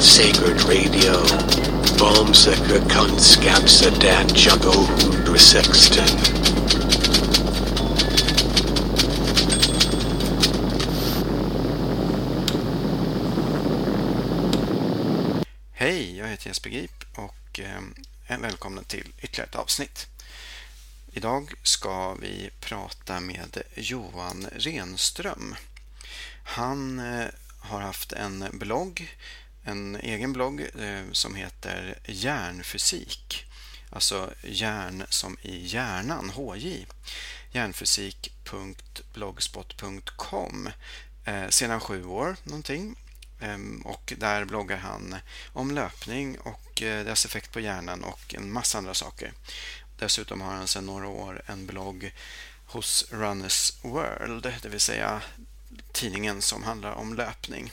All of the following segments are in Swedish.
at Sacred Radio. Bombsäkra kunskapsa dad juggo hundra sexton. Hej, jag heter Jesper Grip och eh, välkomna till ytterligare ett avsnitt. Idag ska vi prata med Johan Renström. Han eh, har haft en blogg, en egen blogg eh, som heter Hjärnfysik. Alltså hjärn som i hjärnan, HJ. Hjärnfysik.blogspot.com eh, sedan sju år någonting. Ehm, och där bloggar han om löpning och eh, dess effekt på hjärnan och en massa andra saker. Dessutom har han sedan några år en blogg hos Runners World, det vill säga tidningen som handlar om löpning.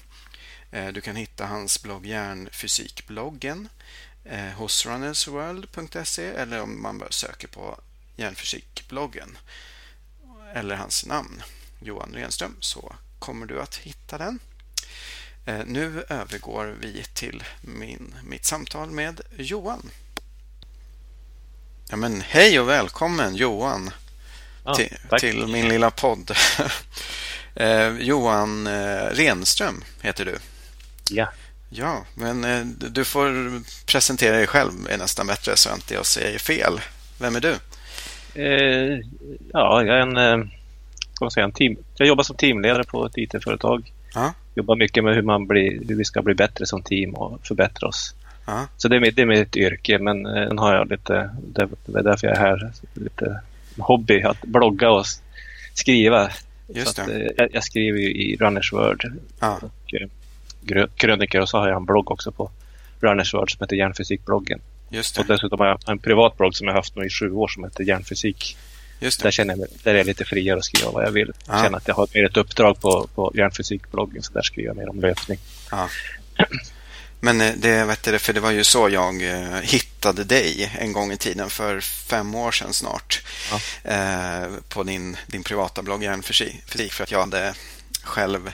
Eh, du kan hitta hans blogg Hjärnfysikbloggen eh, hos runnersworld.se eller om man bara söker på Hjärnfysikbloggen eller hans namn Johan Renström så kommer du att hitta den. Eh, nu övergår vi till min, mitt samtal med Johan. Ja, men hej och välkommen Johan ja, till, till, min lilla podd. eh, Johan eh, Renström heter du. Ja. Ja, men eh, du får presentera dig själv är nästan bättre så att inte jag säger fel. Vem är du? Eh, ja, jag är en, eh, man säga, en team. Jag jobbar som teamledare på ett IT-företag. Ja. Jobbar mycket med hur, man blir, hur vi ska bli bättre som team och förbättra oss. Ja. Så det är, mitt, det är mitt yrke, men den har jag lite, det är därför jag är här, lite hobby att blogga och skriva. Just det. Att, jag, jag, skriver ju i Runners World ja. och krönikor och så har jag en blogg också på Runners World som heter Hjärnfysikbloggen. Just det. Och dessutom har jag en privat blogg som jag haft nu i sju år som heter Hjärnfysik. Just det. Där, känner jag, där är jag lite friare att skriva vad jag vill. Jag känner att jag har mer ett uppdrag på, på Hjärnfysikbloggen så där skriver jag mer om löpning. Ja. Men eh, det, vet du, för det var ju så jag eh, hittade dig en gång i tiden för fem år sedan snart. Ja. Eh, på din, din privata blogg Hjärnfysik. För att jag hade själv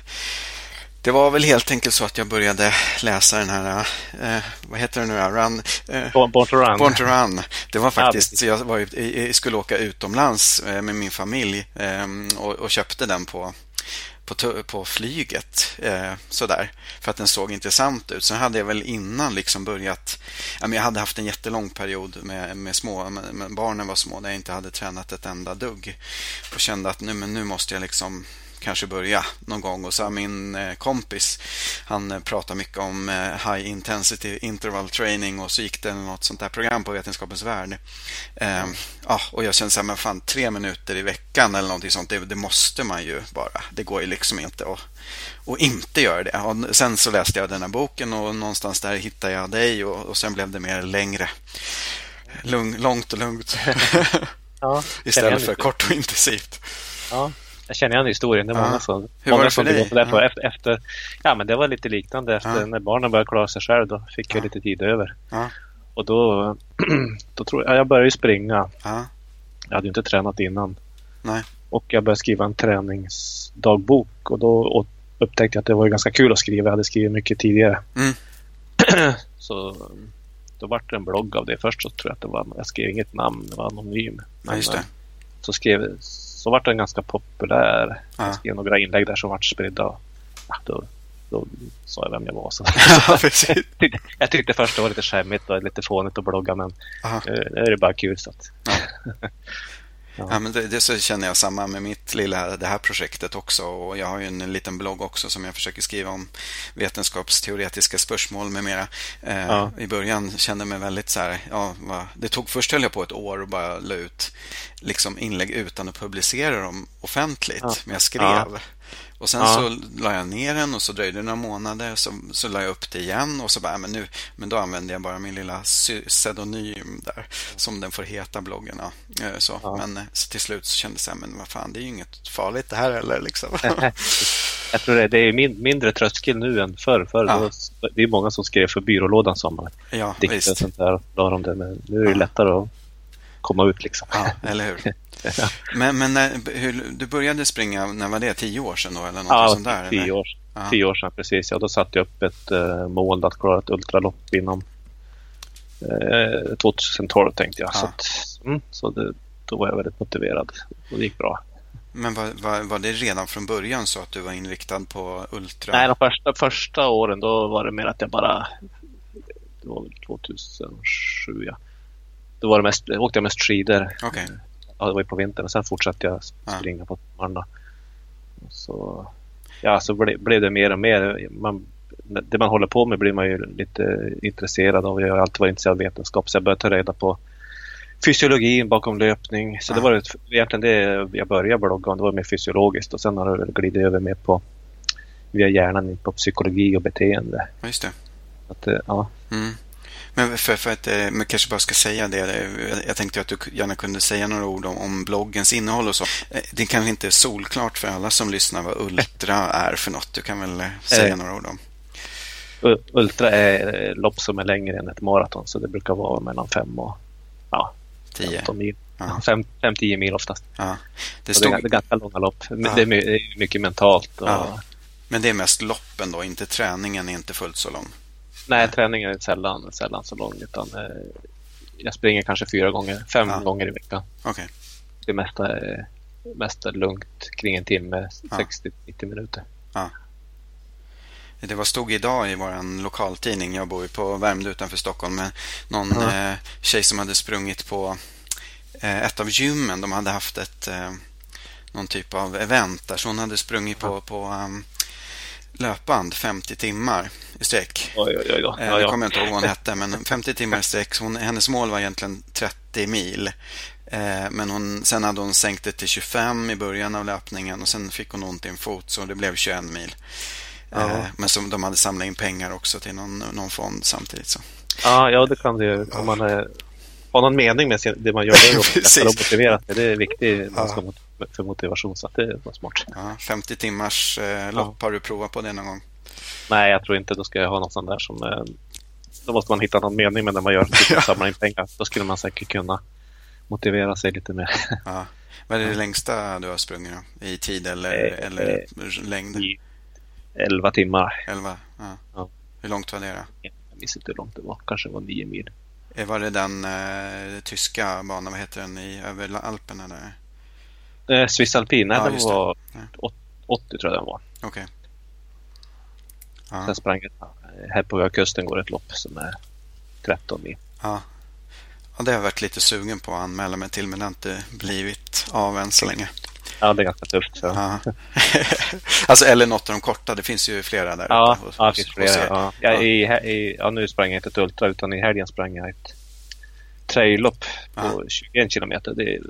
det var väl helt enkelt så att jag började läsa den här, eh, vad heter det nu, Run, eh, Born, to Run. Born to Run. Det var faktiskt, så jag var, jag skulle åka utomlands eh, med min familj eh, och, och, köpte den på på, på flyget. Eh, sådär, för att den såg intressant ut. Sen hade jag väl innan liksom börjat... Ja, jag hade haft en jättelång period med, med små, med barnen var små, där jag inte hade tränat ett enda dugg. Och kände att nu, men nu måste jag liksom kanske börja någon gång. Och så min eh, kompis, han eh, pratar mycket om eh, high intensity interval training och så gick det något sånt där program på Vetenskapens Värld. Eh, ja, och jag kände så här, men fan tre minuter i veckan eller någonting sånt, det, det måste man ju bara. Det går ju liksom inte att och inte göra det. Och sen så läste jag den här boken och någonstans där hittade jag dig och, och sen blev det mer längre. Lung, långt och lugnt. Ja, Istället för kort och intensivt. Ja, jag känner igen historien. Det var ja. många som, Hur det för dig? På ja. efter, efter, ja, men det var lite liknande. Efter. När barnen började klara sig själv då fick jag lite tid över. Och då, då tror jag, jag började springa. Jag hade ju inte tränat innan. Nej. Och jag började skriva en träningsdagbok. Och då upptäckte jag att det var ganska kul att skriva. Jag hade skrivit mycket tidigare. Mm. så då vart det en blogg av det. Först så tror jag att det var, jag skrev inget namn, det var anonym. Men, ja, det. Eh, så skrev så vart den ganska populär. Ja. Jag skrev några inlägg där som vart spridda. Ja, då, då sa jag vem jag var. Så. Ja, jag tyckte först det var lite skämmigt och lite fånigt att blogga men Aha. nu är det bara kul. Så att. Ja. Ja. men det, det, så känner jag samma med mitt lilla det här projektet också. Och Jag har ju en liten blogg också som jag försöker skriva om vetenskapsteoretiska spörsmål med mera. Eh, ja. I början kände jag mig väldigt så här, ja, va, det tog först höll jag på ett år och bara la ut liksom inlägg utan att publicera dem offentligt. Ja. Men jag skrev. Och sen ja. så la jag ner den och så dröjde det några månader. Så, så la jag upp det igen och så bara, men nu, men då använde jag bara min lilla pseudonym där. Som den får heta bloggen. Eh, så. Ja. Men eh, så till slut så kände jag, men vad fan, det är ju inget farligt det här heller. Liksom. jag tror det, det är min, mindre tröskel nu än förr. förr ja. det är många som skrev för byrålådan som ja, dikter och sånt där. Och det, men nu är det lättare att komma ut liksom. Ja, eller hur. Men, men när, hur, du började springa, när var det? Tio år sedan då? Eller något ja, sånt där, tio år ja. tio år sedan precis. Ja, då satte jag upp ett uh, mål att klara ett ultralopp inom uh, 2012 tänkte jag. Ja. Så, att, mm, så det, då var jag väldigt motiverad och det gick bra. Men var, var, var, det redan från början så att du var inriktad på ultra? Nej, de första, första åren då var det mer att jag bara... Det var väl 2007 ja. Då var det mest, åkte jag mest skidor. Okay. Ja, det var ju på vintern och sen fortsatte jag springa ja. på sommaren. Så, ja, så ble, blev det mer och mer. Man, det man håller på med blir man ju lite intresserad av. Jag har alltid varit intresserad av vetenskap så jag började ta reda på fysiologin bakom löpning. Så ja. det var egentligen det jag började blogga om. Det var mer fysiologiskt och sen har det glidit över mer på via hjärnan på psykologi och beteende. Just det. Att, eh, ja. Mm. Men för, för att eh, man kanske bara ska säga det. Jag tänkte att du gärna kunde säga några ord om, om bloggens innehåll och så. Eh, det kanske inte är solklart för alla som lyssnar vad Ultra är för något. Du kan väl säga några ord om? Ultra är lopp som är längre än ett maraton så det brukar vara mellan fem och ja, 10. 15 mil. 5-10 mil oftast. Ja. Det, stod... det, är, ganska långa lopp. Ja. Det är mycket mentalt. Och... Ja. Men det är mest loppen då, inte träningen är inte fullt så lång? Nej, träningen är sällan, sällan så lång. Utan, eh, jag springer kanske fyra gånger, fem ja. gånger i veckan. Okay. Det mesta är, mesta lugnt kring en timme, ja. 60-90 minuter. Ja. Det var stod idag i vår lokaltidning, jag bor ju på Värmdö utanför Stockholm, med någon mm. eh, tjej som hade sprungit på eh, ett av gymmen. De hade haft ett, eh, någon typ av event där, så hon hade sprungit på, på um, löpband 50 timmar i sträck. Oj, oj, oj, ja, ja. Jag kommer inte ihåg vad hon hette, men 50 timmar i sträck. Hon, hennes mål var egentligen 30 mil. Eh, men hon, sen hade hon sänkt det till 25 i början av löpningen och sen fick hon ont i en fot så det blev 21 mil. Ja. Eh, men som de hade samlat in pengar också till någon, någon fond samtidigt. Så. Ja, ja, det kan det ju. Om man är, har någon mening med det man gör. Det är motiverat. Det är viktigt ja. för motivation. Så det var smart. Ja, 50 timmars eh, lopp. Ja. Har du provat på det någon gång? Nej, jag tror inte. Då ska jag ha något sånt där som... Eh, då måste man hitta någon mening med det man gör. Typ samla in pengar. Då skulle man säkert kunna motivera sig lite mer. Ja. Vad är det längsta du har sprungit då? I tid eller, eh, eller längd? 11 timmar. 11? Ja. ja. Hur långt var det då? Jag minns inte hur långt det var. Kanske var 9 mil. Eh, var det den eh, tyska banan, vad heter den, i över Alperna där? Eh, Swiss Alpin, nej, ja, den var ja. 80 tror jag den var. Okej. Okay. Ja. Sen sprang jag, här på kusten går ett lopp som är 13 mil. Ja. ja, det har jag varit lite sugen på att anmäla mig till men det har inte blivit av än så länge. Ja, det är ganska tufft. Så. Ja. alltså, eller något av de korta. Det finns ju flera där. Ja, hos, ja det finns flera. Ja. Ja, i, i, ja, nu sprang jag inte ett ultra utan i helgen sprang jag ett traillopp på 21 kilometer. Det är,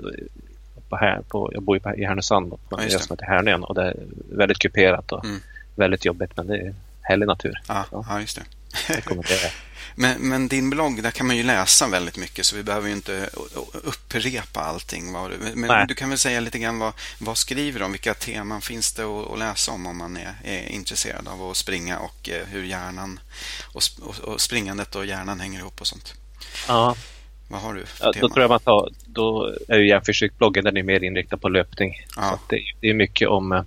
på här, på, jag bor i Härnösand på en ja, som heter Härnön och det är väldigt kuperat och mm. väldigt jobbigt men det är härlig natur. Ja, ja just det. det men, men, din blogg, där kan man ju läsa väldigt mycket så vi behöver ju inte upprepa allting. Men Nej. du kan väl säga lite grann vad, vad skriver du om? Vilka teman finns det att, att läsa om om man är, är, intresserad av att springa och eh, hur hjärnan och, och, och, springandet och hjärnan hänger ihop och sånt? Ja. Vad har du för ja, tema? Då tror jag man tar, då är ju Järnfysikbloggen den är mer inriktad på löpning. Ja. Så det, är mycket om eh,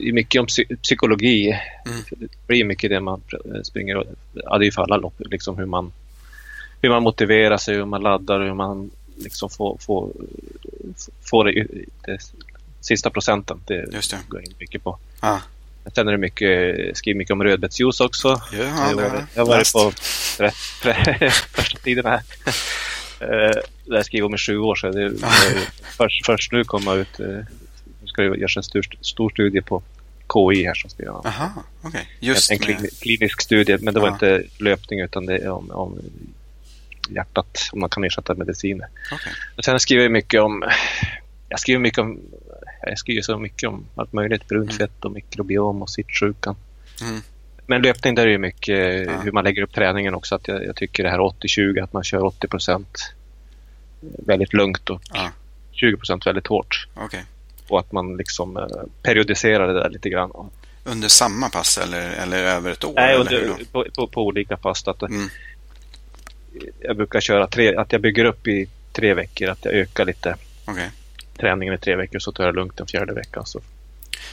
är mycket om psykologi. Mm. Det blir mycket det man springer. Ja, det är ju för alla lopp. Liksom hur, man, hur man motiverar sig, hur man laddar och hur man liksom får, får, får det, det sista procenten. Det, Just det. går in mycket på. Ah. Sen är det mycket, skriver mycket om rödbetsjuice också. Ja, jag har, jag har varit på första tiden här. Uh, det skrev jag om i sju år sedan. Det, först, först nu komma ut uh, ska det göras en stor, stor studie på KI här som ska göra Aha, okay. Just en, en klinisk studie. Men det var inte löpning utan det är om, om hjärtat, om man kan ersätta mediciner. Okay. Och sen skriver jag mycket om jag skriver mycket om jag skriver så mycket om allt möjligt. Brunt mm. fett och mikrobiom och sittsjukan. Mm. Men löpning där är ju mycket ja. hur man lägger upp träningen också. Att jag, jag tycker det här 80-20, att man kör 80 procent väldigt lugnt och ja. 20 procent väldigt hårt. Okay och att man liksom eh, periodiserar det där lite grann. Under samma pass eller, eller över ett år? Nej, under, på, på, på, olika pass. Att mm. Jag brukar köra tre, att jag bygger upp i tre veckor, att jag ökar lite okay. träningen i tre veckor så tar jag lugnt den fjärde veckan. Så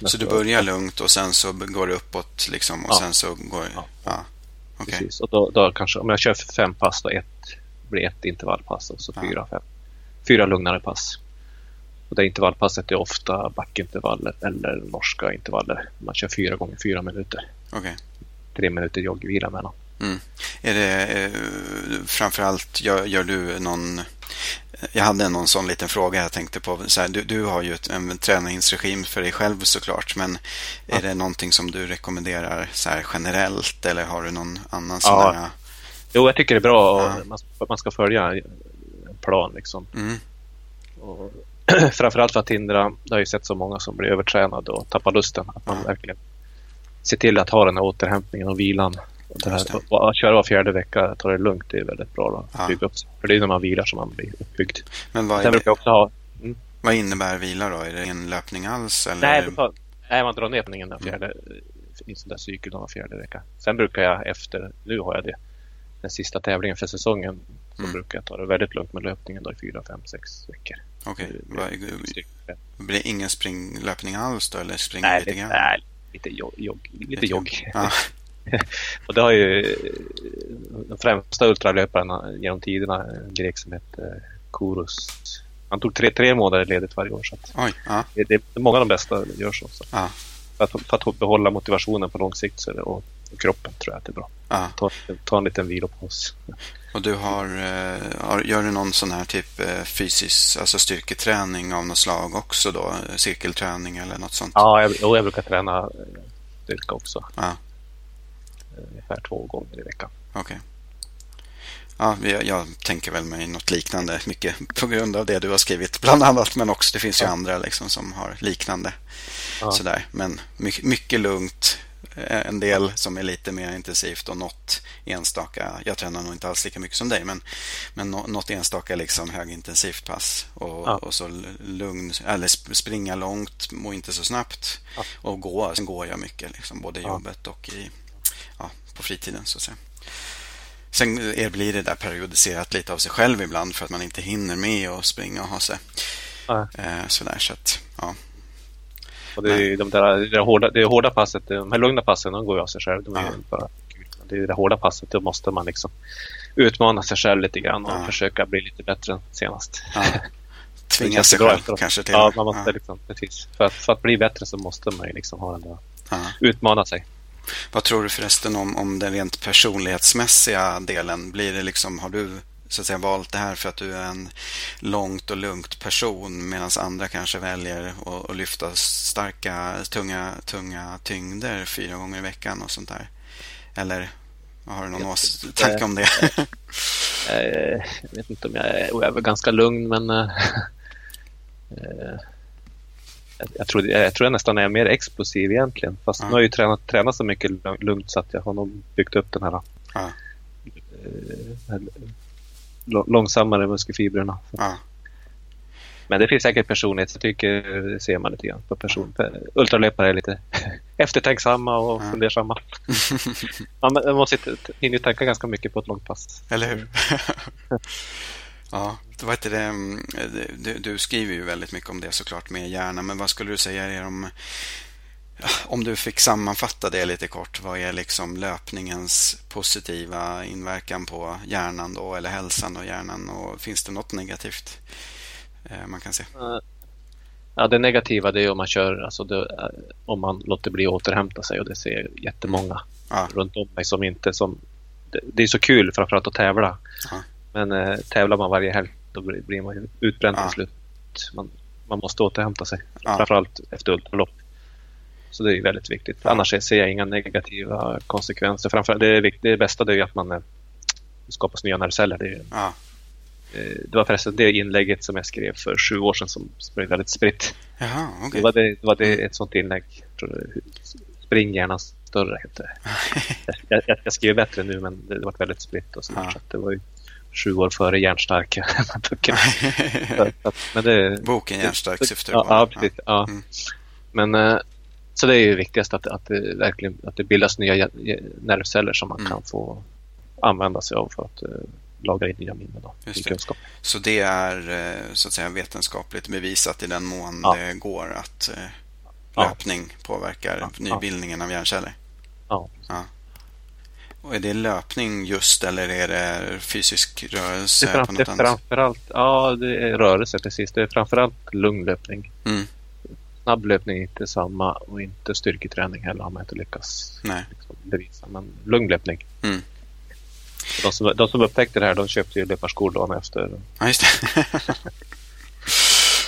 Så du börjar lugnt och sen så går det uppåt liksom och ja. sen så går... Ja. ja. Okay. Precis, och då, då, kanske om jag kör fem pass då ett, blir ett intervallpass och så fyra, fem, fyra lugnare pass. Och det intervallpasset är ofta backintervaller eller norska intervaller. Man kör fyra gånger fyra minuter. Okay. Tre minuter joggvila mellan. Mm. Är det eh, framförallt, gör, gör du någon jag hade någon sån liten fråga jag tänkte på. Så här, du, du har ju ett, en träningsregim för dig själv såklart, men ja. är det någonting som du rekommenderar så här generellt eller har du någon annan sån ja. där? Jo, jag tycker det är bra ja. att man ska följa en plan liksom. Mm. Och, framförallt för att hindra, det har ju sett så många som blir övertränade och tappar lusten. Att man verkligen ser till att ha den här återhämtningen och vilan det här, att köra var fjärde vecka, ta det lugnt, det är väldigt bra att bygga upp sig. För det är när man vilar som man blir uppbyggd. Men vad, Sen också ha, mm. vad innebär vila då? Är det ingen löpning alls? Eller? Nej, tar, nej, man drar ner den mm. fjärde, mm. i en sån där cykel var fjärde vecka. Sen brukar jag efter, nu har jag det, den sista tävlingen för säsongen, så mm. brukar jag ta det väldigt lugnt med löpningen då i fyra, fem, sex veckor. Okej. Okay. Det blir ingen springlöpning alls då, eller springer nej, lite grann? Nej, lite jogg. jogg lite jogg. Ja. och det har ju de främsta ultralöparna genom tiderna, en grek som hette Kouros. Han tog tre, tre månader ledigt varje år. Så Oj, ja. det, det, många av de bästa gör så. så. Ja. För, att, för att behålla motivationen på lång sikt så det, och, och, kroppen tror jag att det är bra. Ja. Ta, ta en liten vilopaus. Och du har, eh, gör du någon sån här typ eh, fysisk, alltså styrketräning av något slag också då? Cirkelträning eller något sånt? Ja, jag, jag brukar träna eh, styrka också. Ja ungefär två gånger i veckan. Okej. Okay. Ja, jag, jag, tänker väl mig något liknande, mycket på grund av det du har skrivit bland annat, men också det finns ju ja. andra liksom som har liknande. Ja. Sådär. Men mycket, mycket lugnt, en del som är lite mer intensivt och något enstaka, jag tränar nog inte alls lika mycket som dig, men, men något enstaka liksom högintensivt pass och, ja. och så lugn, eller springa långt och inte så snabbt och gå, sen går jag mycket, liksom, både i jobbet och i på fritiden så att säga. Sen blir det där periodiserat lite av sig själv ibland för att man inte hinner med att springa och ha sig. Ja. Eh, sådär, så att, ja. Och det, är de där, det, hårda, det hårda passet, de här lugna passen, de går ju av sig själv. De är ja. bara, det är det hårda passet, då måste man liksom utmana sig själv lite grann och ja. försöka bli lite bättre än senast. Ja. Tvinga sig själv kanske till Ja, man måste liksom, precis. För att, för att bli bättre så måste man ju liksom ha den där, utmana sig. Vad tror du förresten om, om den rent personlighetsmässiga delen? Blir det liksom, har du så att säga valt det här för att du är en långt och lugnt person medan andra kanske väljer att, att lyfta starka, tunga, tunga tyngder fyra gånger i veckan och sånt där? Eller har du någon ås- tanke om det? jag vet inte om jag är, jag är väl ganska lugn men äh, jag, tror, jag tror jag nästan är mer explosiv egentligen. Fast ja. nu har jag ju tränat, tränat så mycket lugnt så att jag har nog byggt upp den här, ja. Långsammare muskelfibrerna. Ja. Men det finns säkert personlighet. Jag tycker det ser man lite grann på person. Ultralöpare är lite eftertänksamma och ja. fundersamma. man måste hinna tänka ganska mycket på ett långt pass. Eller hur? Ja, vad heter det? Mm, du, du, skriver ju väldigt mycket om det såklart med hjärnan, men vad skulle du säga är om om du fick sammanfatta det lite kort, vad är liksom löpningens positiva inverkan på hjärnan då, eller hälsan och hjärnan och finns det något negativt eh, man kan se? Ja, det negativa det är om man kör, alltså det, om man låter bli att återhämta sig och det ser jättemånga ja. runt om mig som inte som, det, det är så kul framförallt att tävla. Ja. Men eh, tävlar man varje helg då blir man utbränd ja. till slut. Man, man måste återhämta sig. Ja. Framförallt efter ultralopp. Så det är väldigt viktigt. Annars ser jag inga negativa konsekvenser. Framförallt, det, är, det bästa det är att man eh, skapas nya nervceller. Det, ja. eh, det var förresten det inlägget som jag skrev för sju år sedan som blev väldigt spritt. Jaha, okay. Det var, det, det var det, ett sånt inlägg. Spring gärna större heter det. jag, jag, jag skriver bättre nu men det, det var väldigt spritt och sådär, ja. så det var ju sju år före Järnstark. men det, Boken Järnstark syftar ja, ja, precis. Ja. Mm. Men, eh, så det är ju viktigast att, att, det verkligen att det bildas nya nervceller som man mm. kan få använda sig av för att uh, lagra in nya minnen och kunskap. Så det är uh, så att säga vetenskapligt bevisat i den mån ja. det går att uh, löpning ja. påverkar ja. nybildningen av hjärnceller? Ja. Och är det löpning just eller är det fysisk rörelse? Det är, fram, det är framförallt ja, det är rörelse precis. Det är framförallt lunglöpning. Mm. Snabb löpning är inte samma och inte styrketräning heller har man inte lyckats Nej. Liksom, bevisa. Men lunglöpning. Mm. De som, de som upptäckte det här de köpte ju löparskor dagen efter. Ja, just det.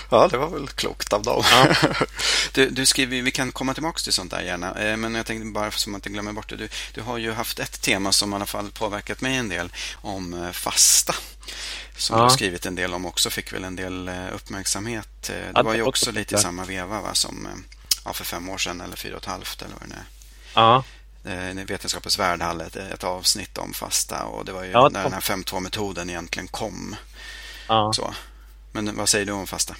Ja, det var väl klokt av dem. Ja. Du, du, skriver, vi kan komma tillbaka till sånt där gärna, eh, men jag tänkte bara så man inte glömmer bort det. Du, du har ju haft ett tema som i alla fall påverkat mig en del om eh, fasta. Som ja. du har skrivit en del om också, fick väl en del eh, uppmärksamhet. Det var ju också lite i samma veva va, som ja, för fem år sedan eller fyra och ett halvt eller vad det är. Ja. Vetenskapens värld hade ett, ett avsnitt om fasta och det var ju ja, när den här 5.2-metoden egentligen kom. Ja. Så. Men vad säger du om fasta?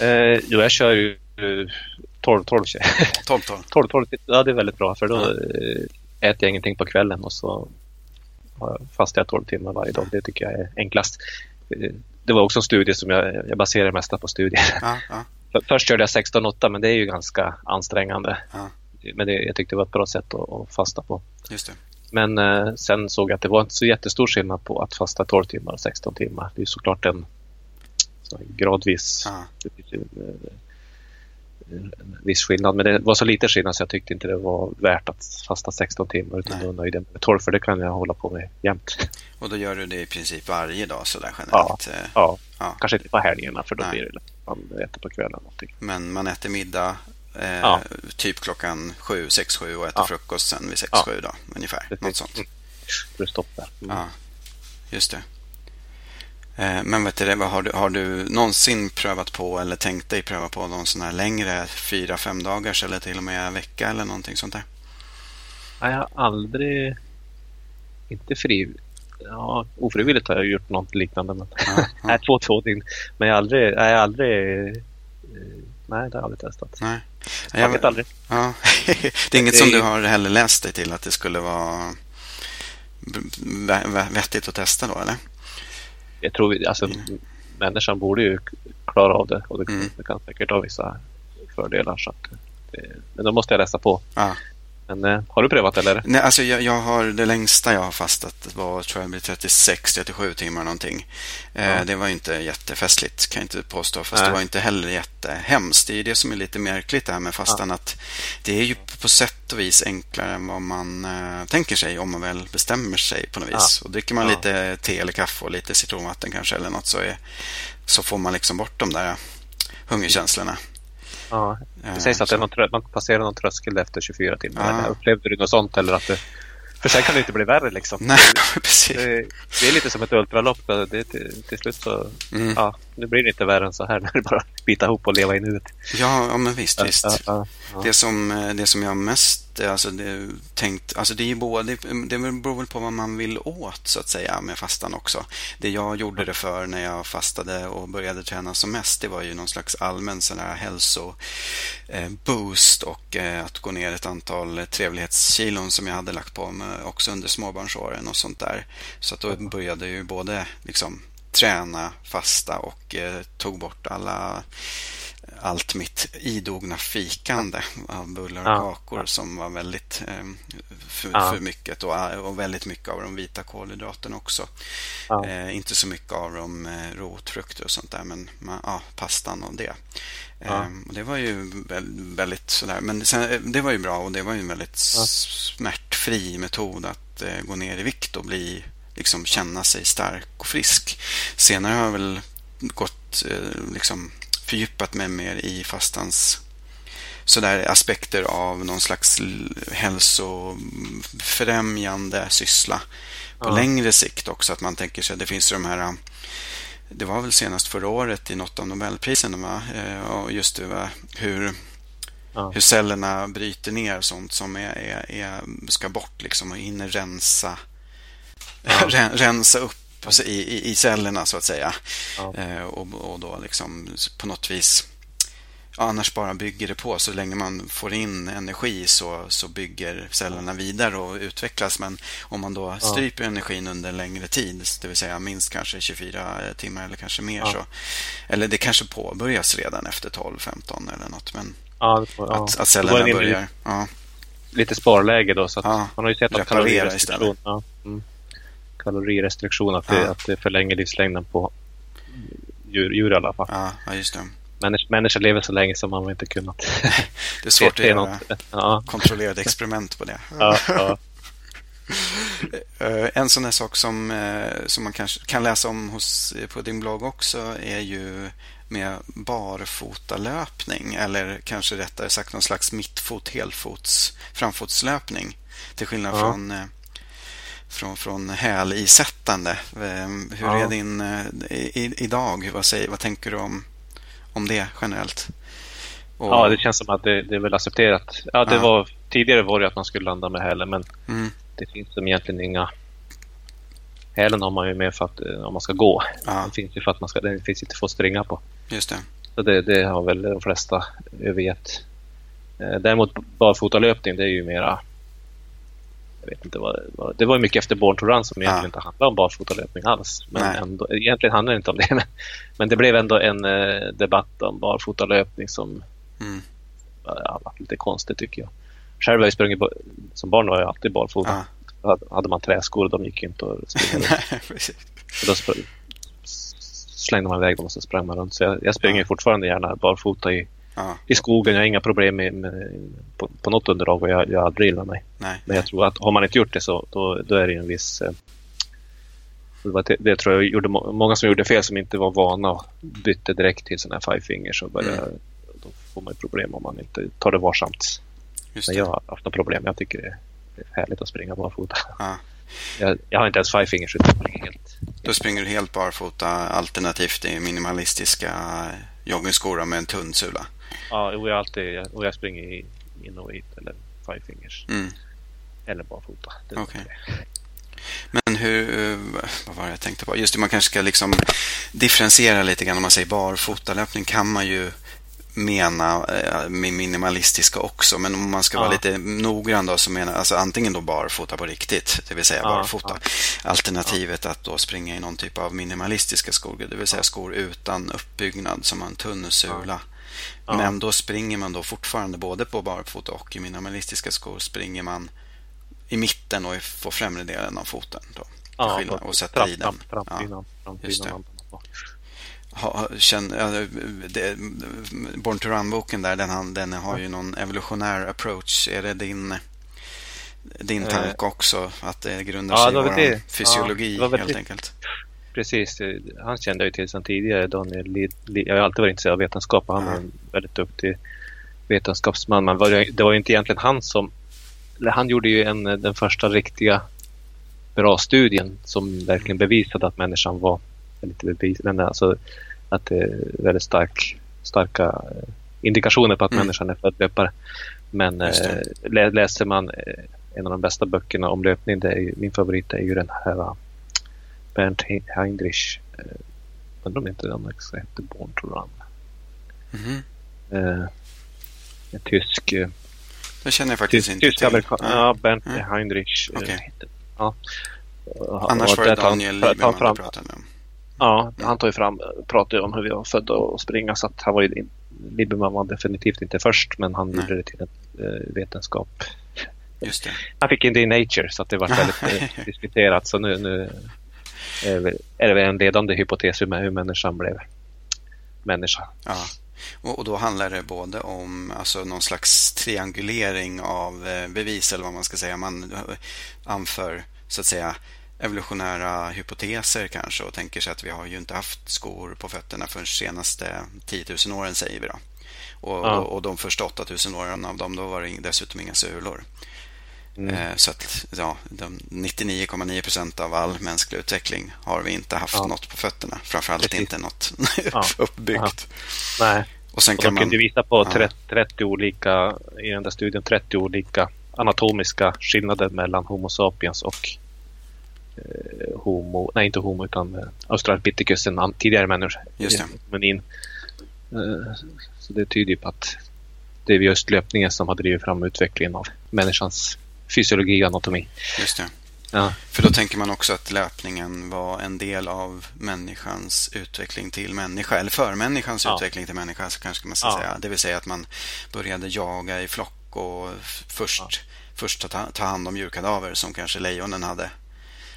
eh, jo, jag kör ju 12 12 12 12 12 Ja, det är väldigt bra för då mm. äter jag ingenting på kvällen och så fastar jag 12 timmar varje dag. Det tycker jag är enklast. Eh, det var också en studie som jag, jag baserar mesta på studier. Ja, ja. Först körde jag 16-8 men det är ju ganska ansträngande. Ja. Men det, jag tyckte det var ett bra sätt att, att fasta på. Just det. Men eh, sen såg jag att det var inte så jättestor skillnad på att fasta 12 timmar och 16 timmar. Det är såklart en så gradvis ah. en viss skillnad. Men det var så lite skillnad så jag tyckte inte det var värt att fasta 16 timmar utan då nöjde med 12 för det kan jag hålla på med jämt. Och då gör du det i princip varje dag sådär generellt? Ja, ja. ja. kanske inte på helgerna för då Nej. blir det man äter på kvällen. Någonting. Men man äter middag Eh, ja. Typ klockan sju, sex, sju och äter ja. frukost sen vid sex, ja. sju då, ungefär. Precis. Något sånt. Mm. stopp där. Mm. Ja, just det. Eh, men vet du, har, du, har du någonsin prövat på eller tänkt dig pröva på någon sån här längre fyra, fem dagars eller till och med en vecka eller någonting sånt där? Nej, jag har aldrig, inte fri, ja, ofrivilligt har jag gjort något liknande. Men, ja, ja. nej, två, två dygn. Men jag har aldrig, jag har aldrig eh, Nej, det har jag aldrig testat. Nej. Jag vet aldrig. Ja. det är inget det som du har heller läst dig till att det skulle vara vettigt att testa då, eller? Jag tror, alltså, mm. människan borde ju klara av det och det, mm. det kan säkert ha vissa fördelar. Så att det, men då måste jag läsa på. Ja. Men eh, har du prövat eller? Nej, alltså jag, jag, har det längsta jag har fastat var tror jag 36-37 timmar någonting. Eh, ja. Det var inte jättefestligt kan jag inte påstå. Fast Nej. det var inte heller jättehemskt. Det är det som är lite märkligt det här med fastan. Ja. Att det är ju på sätt och vis enklare än vad man eh, tänker sig om man väl bestämmer sig på något vis. Ja. Och dricker man lite te eller kaffe och lite citronvatten kanske eller något så, är, så får man liksom bort de där hungerkänslorna. Ja, det sägs att det någon, man passerar någon tröskel efter 24 timmar. Ja. Upplevde du något sånt eller att det för sen kan det inte bli värre liksom. Nej, precis. Det, det är lite som ett ultralopp. Det, till, till slut så, mm. ja, nu blir det inte värre än så här. Nu är det bara bita ihop och leva i nuet. Ja, ja men visst, visst. Ja, ja, det, som, eh, det som jag mest alltså, det, tänkt, alltså det är både, det beror väl på vad man vill åt så att säga med fastan också. Det jag gjorde det för när jag fastade och började träna som mest, det var ju någon slags allmän sån här hälsoboost eh, och eh, att gå ner ett antal trevlighetskilon som jag hade lagt på mig Eh, också under småbarnsåren och sånt där. Så att då började ju både liksom träna, fasta och eh, tog bort alla allt mitt idogna fikande av bullar och ja. kakor som var väldigt eh, för, ja. för, mycket och, och, väldigt mycket av de vita kolhydraterna också. Ja. Eh, inte så mycket av de eh, rotfrukter och sånt där men ja, pastan och det. Ehm, och det var ju väldigt sådär, men sen, eh, det var ju bra och det var ju en väldigt smärtfri metod att eh, gå ner i vikt och bli liksom känna sig stark och frisk. Senare har jag väl gått eh, liksom fördjupat mig mer i fastans sådär aspekter av någon slags hälsofrämjande syssla på ja. längre sikt också. Att man tänker sig, det finns de här det var väl senast förra året i något av Nobelprisen va? Och just det, va? hur, ja. hur cellerna bryter ner sånt som är, är, är ska bort liksom och hinner rensa ja. rensa upp i, i, cellerna så att säga. Ja. Eh, och, och då liksom på något vis annars bara bygger det på. Så länge man får in energi så, så bygger cellerna vidare och utvecklas. Men om man då stryper ja. energin under en längre tid, det vill säga minst kanske 24 timmar eller kanske mer, ja. så, eller det kanske påbörjas redan efter 12-15 eller något. Men ja, får, att, att cellerna börjar... Ja. Lite sparläge då, så att man har ju sett att kalorirestriktion, ja, mm, kalorirestriktion att, det, att det förlänger livslängden på djur, djur i alla fall. Ja, just det. Människor, människor lever så länge som man inte kunnat Det är svårt att göra ja. kontrollerade experiment på det. Ja, ja. Eh, en sån här sak som, eh, som man kanske kan läsa om hos, på din blogg också är ju med barfotalöpning eller kanske rättare sagt någon slags mittfot, helfots, framfotslöpning. Till skillnad ja. från eh, från, från hälisättande. Hur ja. är din i, idag? Vad, säger, vad tänker du om om det generellt. Och... Ja, det känns som att det, det är väl accepterat. Ja, det ja. Var, tidigare var det att man skulle landa med hälen, men mm. det finns som egentligen inga... Hälen har man ju med för att eh, om man ska gå. Ja. Den finns ju för att man ska, den finns inte för att springa på. Just det. Så det, det har väl de flesta övergett. Eh, däremot barfotalöpning, det är ju mera jag vet inte vad, vad, det var mycket efter Born to Run som egentligen ja. inte handlade om barfotalöpning alls. Men ändå, egentligen handlar det inte om det. Men, men det blev ändå en eh, debatt om barfotalöpning som mm. ja, var lite konstigt tycker jag. Själv har jag sprungit som barn var jag alltid barfota. Ja. Hade man träskor de gick inte att springa då slängde man iväg dem och så sprang man runt. Så jag, jag springer ja. fortfarande gärna barfota i ja. i skogen. Jag har inga problem med, med på, på, något underlag och jag, jag aldrig gillat mig. Nej, Men jag tror att har man inte gjort det så då, då är det en viss... Eh, det, det, tror jag gjorde många som gjorde fel som inte var vana och bytte direkt till sådana här five fingers. Och började, mm. Då får man problem om man inte tar det varsamt. Just Men jag har haft några problem. Jag tycker det är härligt att springa barfota. Ja. Jag, jag, har inte ens five fingers utan springer helt. Då springer du helt barfota alternativt i minimalistiska joggingskor med en tunn sula? Ja, och jag, alltid, och jag springer i Innovate eller Five Fingers. Mm. Eller barfota. Okay. Men hur, vad var det jag tänkte på? Just det, man kanske ska liksom differentiera lite grann. Om man säger barfotalöpning kan man ju mena eh, med minimalistiska också. Men om man ska ja. vara lite noggrann då så menar alltså antingen då barfota på riktigt, det vill säga ja, barfota. Ja. Alternativet att då springa i någon typ av minimalistiska skor, det vill säga skor utan uppbyggnad som har en tunn sula. Ja. Men då springer man då fortfarande både på barfota och i minimalistiska skor springer man i mitten och på främre delen av foten. Då, ja, och sätter fram, i den. Fram, just det. Ha, känn, det, Born to Run-boken där, den, den har ju någon evolutionär approach. Är det din, din eh. tanke också? Att det grundar sig ja, i vår fysiologi ja, helt enkelt? Precis. Han kände jag ju till sedan tidigare, Daniel Lid, Jag har alltid varit intresserad av vetenskap och han var en väldigt duktig vetenskapsman. Men det var ju inte egentligen han som... Han gjorde ju en, den första riktiga bra studien som verkligen bevisade att människan var... Lite bevis, men alltså att det är väldigt stark, starka eh, indikationer på att mm. människan är född löpare. Men äh, läser man eh, en av de bästa böckerna om löpning, det är, min favorit är ju den här Bernt Heinrich. Eh, undrar om inte också hette Born to Run. Mm -hmm. eh, en tysk... Eh, det känner jag faktiskt tysk, inte tysk till. Amerikan, ja. ja, Bernt mm. Heinrich. Okay. Ja. Annars var det Daniel Lieberman du pratade om. Ja, mm. han tar ju fram, pratar om hur vi var födda och springa så att han var ju Lieberman var definitivt inte först men han gjorde det till en eh, vetenskap. Just det. Han fick inte i Nature så att det var väldigt diskuterat så nu, nu är det väl en ledande hypotes med hur människan blev människa. Ja. Och, då handlar det både om alltså, någon slags triangulering av eh, bevis eller vad man ska säga. Man anför så att säga evolutionära hypoteser kanske och tänker sig att vi har ju inte haft skor på fötterna för de senaste 10 000 åren säger vi då. Och, ja. och de första 8 000 åren av dem då var det dessutom inga sulor. Mm. Eh, så att ja, 99,9 procent av all mänsklig utveckling har vi inte haft ja. något på fötterna. Framförallt Precis. inte något ja. uppbyggt. Ja. Nej. Och sen och kan man... kunde visa på 30, 30 olika, i den där studien, 30 olika anatomiska skillnader mellan Homo sapiens och eh, Homo, nej inte Homo utan eh, Australopithecus, en tidigare människa. Just det. Men in, Eh, så det tyder ju på att det är just löpningen som har drivit fram utvecklingen av människans fysiologi och anatomi. Just det. Ja. För då tänker man också att löpningen var en del av människans utveckling till människa, eller för människans ja. utveckling till människa, så kanske man ska ja. säga. Det vill säga att man började jaga i flock och först, ja. först ta, ta hand om djurkadaver som kanske lejonen hade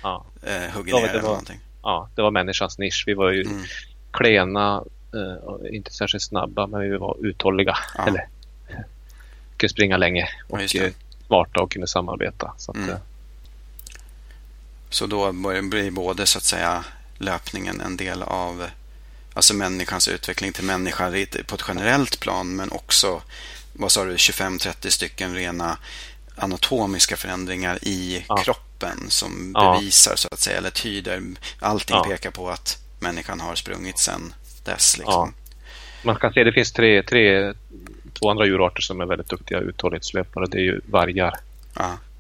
ja. eh, huggit ner eller någonting. Ja, det var människans nisch. Vi var ju mm. klena, eh, inte särskilt snabba, men vi var uthålliga. Eller kunde springa länge och eh, smarta och kunde samarbeta. Så att, mm. Eh, så då blir både så att säga löpningen en del av alltså människans utveckling till människa på ett generellt plan men också vad sa du, 25-30 stycken rena anatomiska förändringar i ja. kroppen som ja. bevisar så att säga eller tyder. Allting ja. pekar på att människan har sprungit sedan dess. Liksom. Man kan se att det finns tre, tre, två andra djurarter som är väldigt duktiga uthållighetslöpare. Det är ju vargar,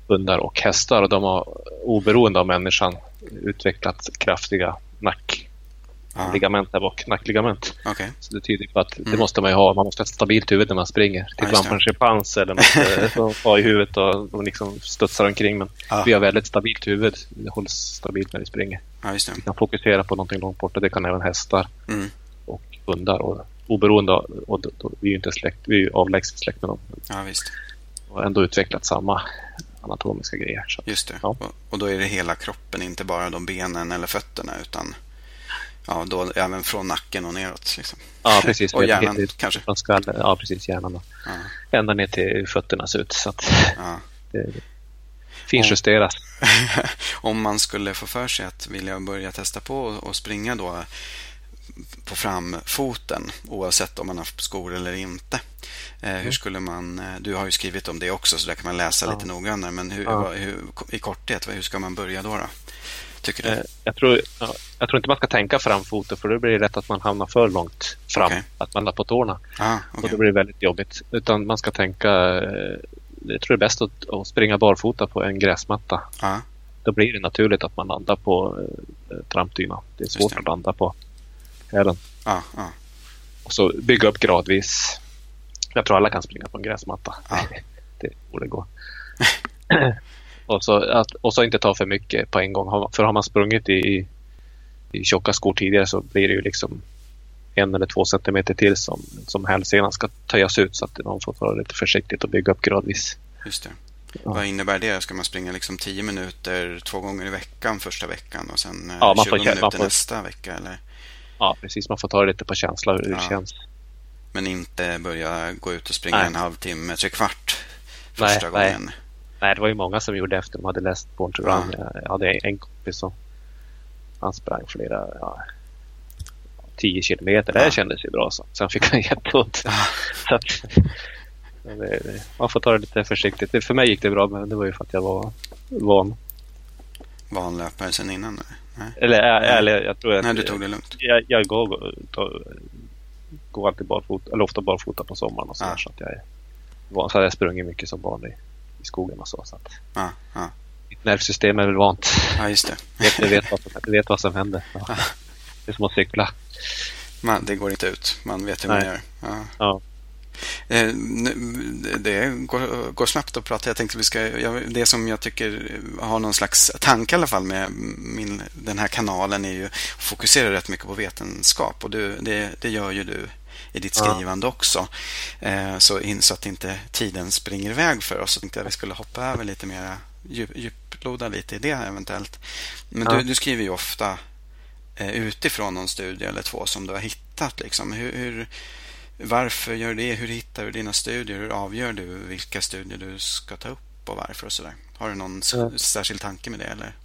hundar och hästar och de har oberoende av människan utvecklat kraftiga nackligament där bak. Nackligament. Okay. Så det tyder på att mm. det måste man ju ha. Man måste ha ett stabilt huvud när man springer. Tittar man på en schimpans eller något eh, har i huvudet och de liksom studsar omkring. Men ah. vi har väldigt stabilt huvud. Det hålls stabilt när vi springer. Ja, vi kan fokusera på någonting långt borta. Det kan även hästar mm. och hundar. Och oberoende av, och då, då, vi är ju inte släkt, vi är avlägset släkt med dem. Ja, visst. Och ändå utvecklat samma anatomiska grejer. Så. Just det. Ja. Och då är det hela kroppen, inte bara de benen eller fötterna utan ja, då även från nacken och neråt. Liksom. Ja, precis. och hjärnan det, kanske? Från skallen, ja, precis. Hjärnan. Då. Ja. Ända ner till fötterna ser ut. Så att ja. det finjusteras. Om, om man skulle få för sig att vilja börja testa på och springa då på framfoten oavsett om man har skor eller inte. Eh, mm. Hur skulle man, eh, du har ju skrivit om det också så där kan man läsa ja. lite noggrannare. Men hur, ja. hur, i korthet, hur ska man börja då? då tycker du? Eh, jag, tror, ja, jag tror inte man ska tänka framfoten för då blir det lätt att man hamnar för långt fram. Okay. Att man är på tårna. Ah, okay. Och då blir det väldigt jobbigt. Utan man ska tänka, jag tror det är bäst att, att springa barfota på en gräsmatta. Ah. Då blir det naturligt att man landar på trampdyna. Det är svårt att landa på hälen. Ja, ja. Och så bygga upp gradvis. Jag tror alla kan springa på en gräsmatta. Ja. det borde gå. och, så, att, och så inte ta för mycket på en gång. För har man sprungit i, i tjocka skor tidigare så blir det ju liksom en eller två centimeter till som, som hälsenan ska töjas ut så att man får vara lite försiktigt och bygga upp gradvis. Just det. Ja. Vad innebär det? Ska man springa liksom 10 minuter två gånger i veckan första veckan och sen ja, 20 minuter får... nästa vecka? Eller? Ja, precis. Man får ta det lite på känsla hur det känns. Men inte börja gå ut och springa nej. en halvtimme, tre kvart första nej, gången. Nej. nej, det var ju många som gjorde efter de hade läst Born to Run. Ja. Jag hade en kompis som han sprang flera, ja, 10 kilometer. Det kändes ju bra. Så. Sen fick han jätteont. Ja. så att, det, man får ta det lite försiktigt. För mig gick det bra, men det var ju för att jag var van. Van löpare sen innan? Eller? Eller, eller jag tror att... Nej, du tog det lugnt. Jag, jag går, går, går alltid barfota, eller ofta barfota på sommaren och så, ja. så att jag är van. Så hade jag sprungit mycket som barn i, i skogen och så. så att ja, ja. Mitt nervsystem är väl vant. Ja, just det. Jag vet, vet, vad, som, vet vad som händer. Ja. Det är som att cykla. Man, det går inte ut. Man vet hur Nej. man gör. Ja. Eh, det går, går, snabbt att prata. Jag tänkte vi ska, det som jag tycker har någon slags tanke i alla fall med min, den här kanalen är ju att fokusera rätt mycket på vetenskap och du, det, det gör ju du i ditt skrivande också. Eh, så, in, så att inte tiden springer iväg för oss. Så tänkte jag att vi skulle hoppa över lite mer, djup, djuploda lite i det eventuellt. Men ja. du, du, skriver ju ofta eh, utifrån någon studie eller två som du har hittat. Liksom. Hur, hur varför gör du det? Hur hittar du dina studier? Hur avgör du vilka studier du ska ta upp och varför och sådär? Har du någon ja. särskild tanke med det eller?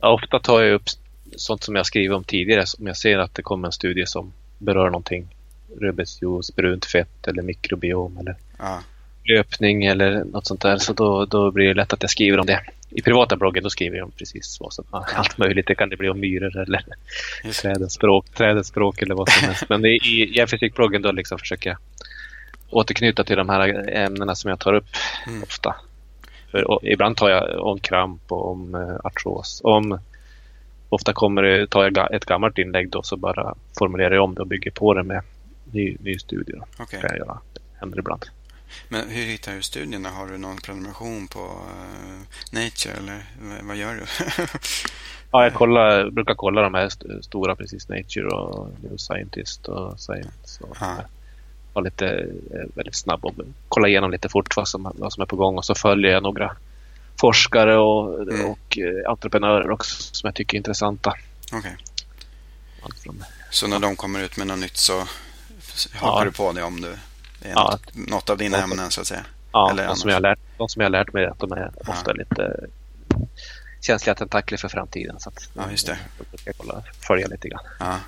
Ja, ofta tar jag upp sånt som jag skrivit om tidigare. Om jag ser att det kommer en studie som berör någonting. Rödbetsjuice, brunt fett eller mikrobiom eller ja. löpning eller något sånt där. Så då, då blir det lätt att jag skriver om det i privata bloggen då skriver jag om precis vad som allt möjligt. Det kan det bli om myror eller trädens språk, trädens språk eller vad som helst. Men i hjärnfysikbloggen då liksom försöker jag återknyta till de här ämnena som jag tar upp mm. ofta. För, och, ibland tar jag om kramp och om uh, artros. Om, ofta kommer det, tar jag ett gammalt inlägg då så bara formulerar jag om det och bygger på det med ny, ny studie. Okay. Kan jag göra. Det händer ibland. Men hur hittar du studierna? Har du någon prenumeration på uh, Nature eller vad gör du? ja, jag kollar, brukar kolla de här st stora, precis Nature och New Scientist och Science. Och ah. Var lite väldigt snabb och kolla igenom lite fort vad som, vad som är på gång och så följer jag några forskare och, mm. och eh, entreprenörer också som jag tycker är intressanta. Okay. Så när de kommer ut med något nytt så hakar ja. du på det om du ja. något, av dina ämnen så att säga? Ja, Eller de, som jag lärt, de som jag har lärt mig att de är ja. ofta lite känsliga tentakler för framtiden. Så att, ja, just det. Jag ska kolla, följa lite grann. Ja.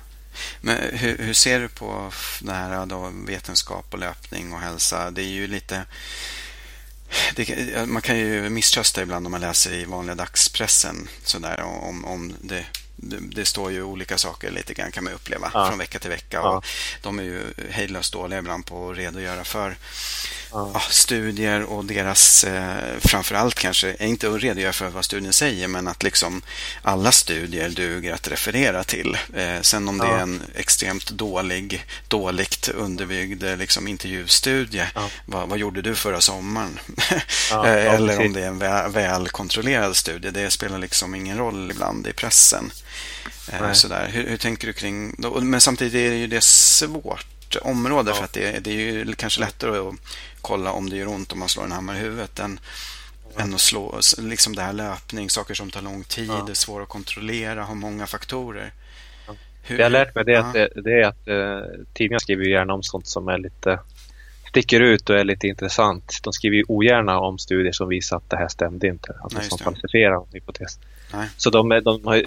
Men hur, hur, ser du på det här då, vetenskap och löpning och hälsa? Det är ju lite... Det, man kan ju misströsta ibland om man läser i vanliga dagspressen sådär, om, om det det, står ju olika saker lite grann kan man uppleva ja. från vecka till vecka. Ja. Och de är ju hejdlöst dåliga ibland på att redogöra för ja. studier och deras, eh, framförallt kanske, inte att redogöra för vad studien säger, men att liksom alla studier duger att referera till. Eh, sen om det är en extremt dålig, dåligt underbyggd eh, liksom, intervjustudie, vad, vad, gjorde du förra sommaren? Eh, eller om det är en väl, välkontrollerad studie, det spelar liksom ingen roll ibland i pressen. Eh, sådär. Hur, hur, tänker du kring... Men samtidigt är det ju det svårt område ja. för att det, det, är ju kanske lättare att kolla om det gör ont om man slår en hammare i huvudet än, ja. än att slå liksom det här löpning, saker som tar lång tid, ja. är svåra att kontrollera, har många faktorer. Hur, det jag har lärt mig det, att, det, det är att eh, tidningar skriver gärna om sånt som är lite sticker ut och är lite intressant. De skriver ju ogärna om studier som visar att det här stämde inte. Alltså Nej, som falsifierar en hypotes. Nej. Så de, de har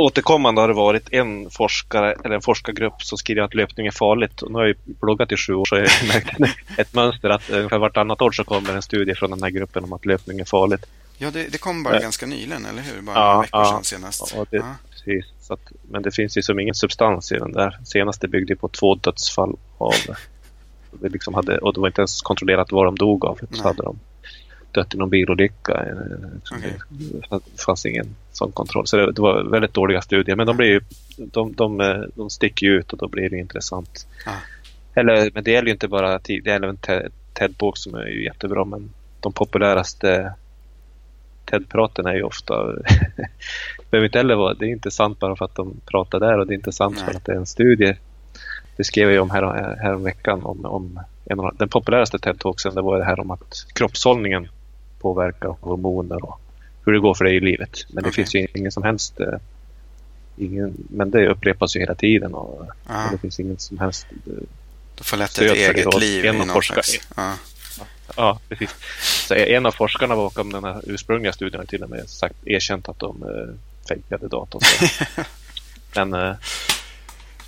återkommande har det varit en forskare eller en forskargrupp som skriver att löpning är farligt. Och nu har jag bloggat i sju år så jag har märkt ett mönster att ungefär vartannat år så kommer en studie från den här gruppen om att löpning är farligt. Ja, det, det kom bara ja. ganska nyligen, eller hur? Bara ja, några veckor ja, sedan senast. Ja, det, precis. Att, men det finns ju som ingen substans i den där. Senaste byggde på två dödsfall av... Det liksom hade, och det var inte ens kontrollerat vad de dog av. Så hade de dött i någon bilolycka. Eh, okay. Det fanns ingen sån kontroll. Så det, var väldigt dåliga studier. Men de, blir ju, de, de, eh, de sticker ju ut och då blir det intressant. Ah. Eller, men det gäller ju inte bara det gäller en TED-bok som är ju jättebra. Men de populäraste TED-praten är ju ofta... behöver inte heller vara, det är inte sant bara för att de pratar där och det är inte sant Nej. för att det är en studie. Det skrev jag om här, här om veckan om, om en av, den populäraste TED-talksen. Det var det här om att kroppshållningen påverkar hormoner och hur det går för dig i livet. Men det finns ju ingen som helst eh, ingen, men det upprepas ju hela tiden och, och det finns ingen som helst eh, Du får lätt ett eget liv en i någon slags... Ja. ja, precis. Så en av forskarna bakom den här ursprungliga studien har till och med sagt, erkänt att de eh, fejkade datorn. men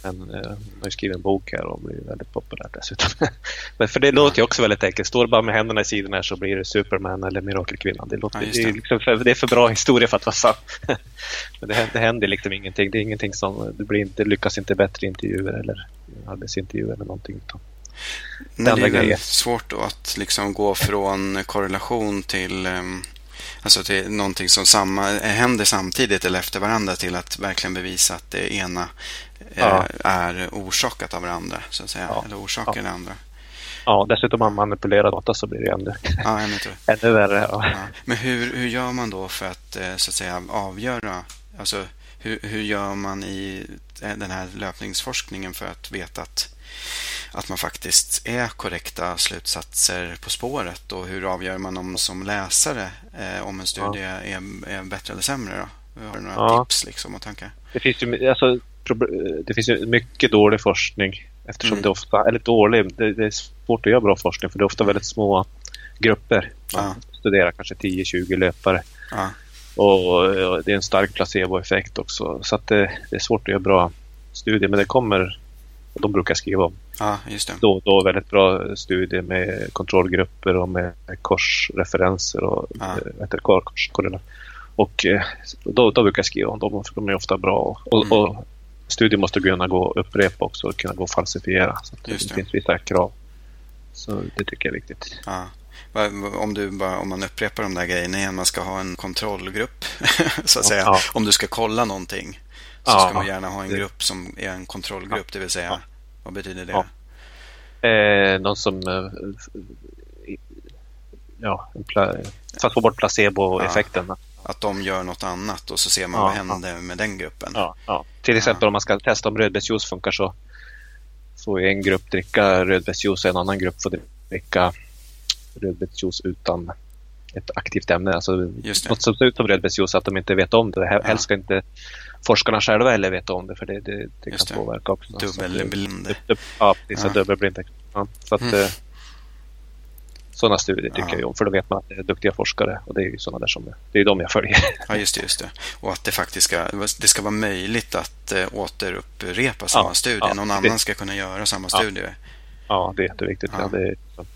men eh, har ju skrivit en bok här och blivit väldigt populär dessutom. Men för det låter ju också väldigt enkelt. Står bara med händerna i sidorna så blir det Superman eller Mirakelkvinnan. Det, låter, ja, det. det, är liksom för, det är för bra historia för att vara sant. Men det, det händer liksom ingenting. Det är ingenting som, det blir inte, lyckas inte bättre intervjuer eller arbetsintervjuer eller någonting. Men det är väldigt svårt att liksom gå från korrelation till um Alltså till någonting som samma, händer samtidigt eller efter varandra till att verkligen bevisa att det ena ja. är orsakat av varandra. Så att säga. Ja. Eller orsakar ja. det andra. Ja, dessutom man manipulerar data så blir det ännu, ja, ännu, ännu värre. Ja. Ja. Men hur, hur gör man då för att eh, så att säga avgöra, alltså hur, hur gör man i den här löpningsforskningen för att veta att, att man faktiskt är korrekta slutsatser på spåret och hur avgör man om som läsare eh, om en studie är, är bättre eller sämre? Då? Har du några tips liksom och tankar? Det finns ju, alltså, det finns ju mycket dålig forskning eftersom mm. det ofta, eller dålig, det, det, är svårt att göra bra forskning för det är ofta väldigt små grupper. Man ja. studerar kanske 10-20 löpare. Ja. Och, och, det är en stark placeboeffekt också så att det, det, är svårt att göra bra studier men det kommer, och de brukar skriva om. Ja, just det. Då, då väldigt bra studier med kontrollgrupper och med korsreferenser och ja. Äh, kors, och eh, då, då brukar jag skriva om dem, för de är ofta bra. Och, mm. och studier måste kunna gå att upprepa också och kunna gå att falsifiera. Så det, det, finns vissa krav. Så det tycker jag är viktigt. Ja. Om, du bara, om man upprepar de där grejerna igen, man ska ha en kontrollgrupp så att säga. Ja. Om du ska kolla någonting så ja. ska man gärna ha en grupp som är en kontrollgrupp, det vill säga, vad betyder det? Eh, någon som... Eh, ja, för att få bort placeboeffekten. Ja, att de gör något annat och så ser man ja, vad händer ja. med den gruppen. Ja. Till exempel om man ska testa om rödbetsjuice funkar så får en grupp dricka rödbetsjuice och en annan grupp får dricka rödbetsjuice utan ett aktivt ämne. Alltså något som ser ut som rödbetsjuice, att de inte vet om det. Helst ska inte forskarna själva heller veta om det, för det, det, det kan det. påverka också. Dubbelblind. Ja, precis. Ja. Dubbelblind. Ja, så att, mm. Eh, sådana studier tycker ja. jag om, för då vet man att det är duktiga forskare och det är ju sådana där som det är de jag följer. Ja, just det. Just det. Och att det faktiskt ska, det ska vara möjligt att äh, återupprepa samma ja, studie. Ja, Någon det, annan ska kunna göra samma ja. studie. Ja, det är jätteviktigt. Ja. Det är liksom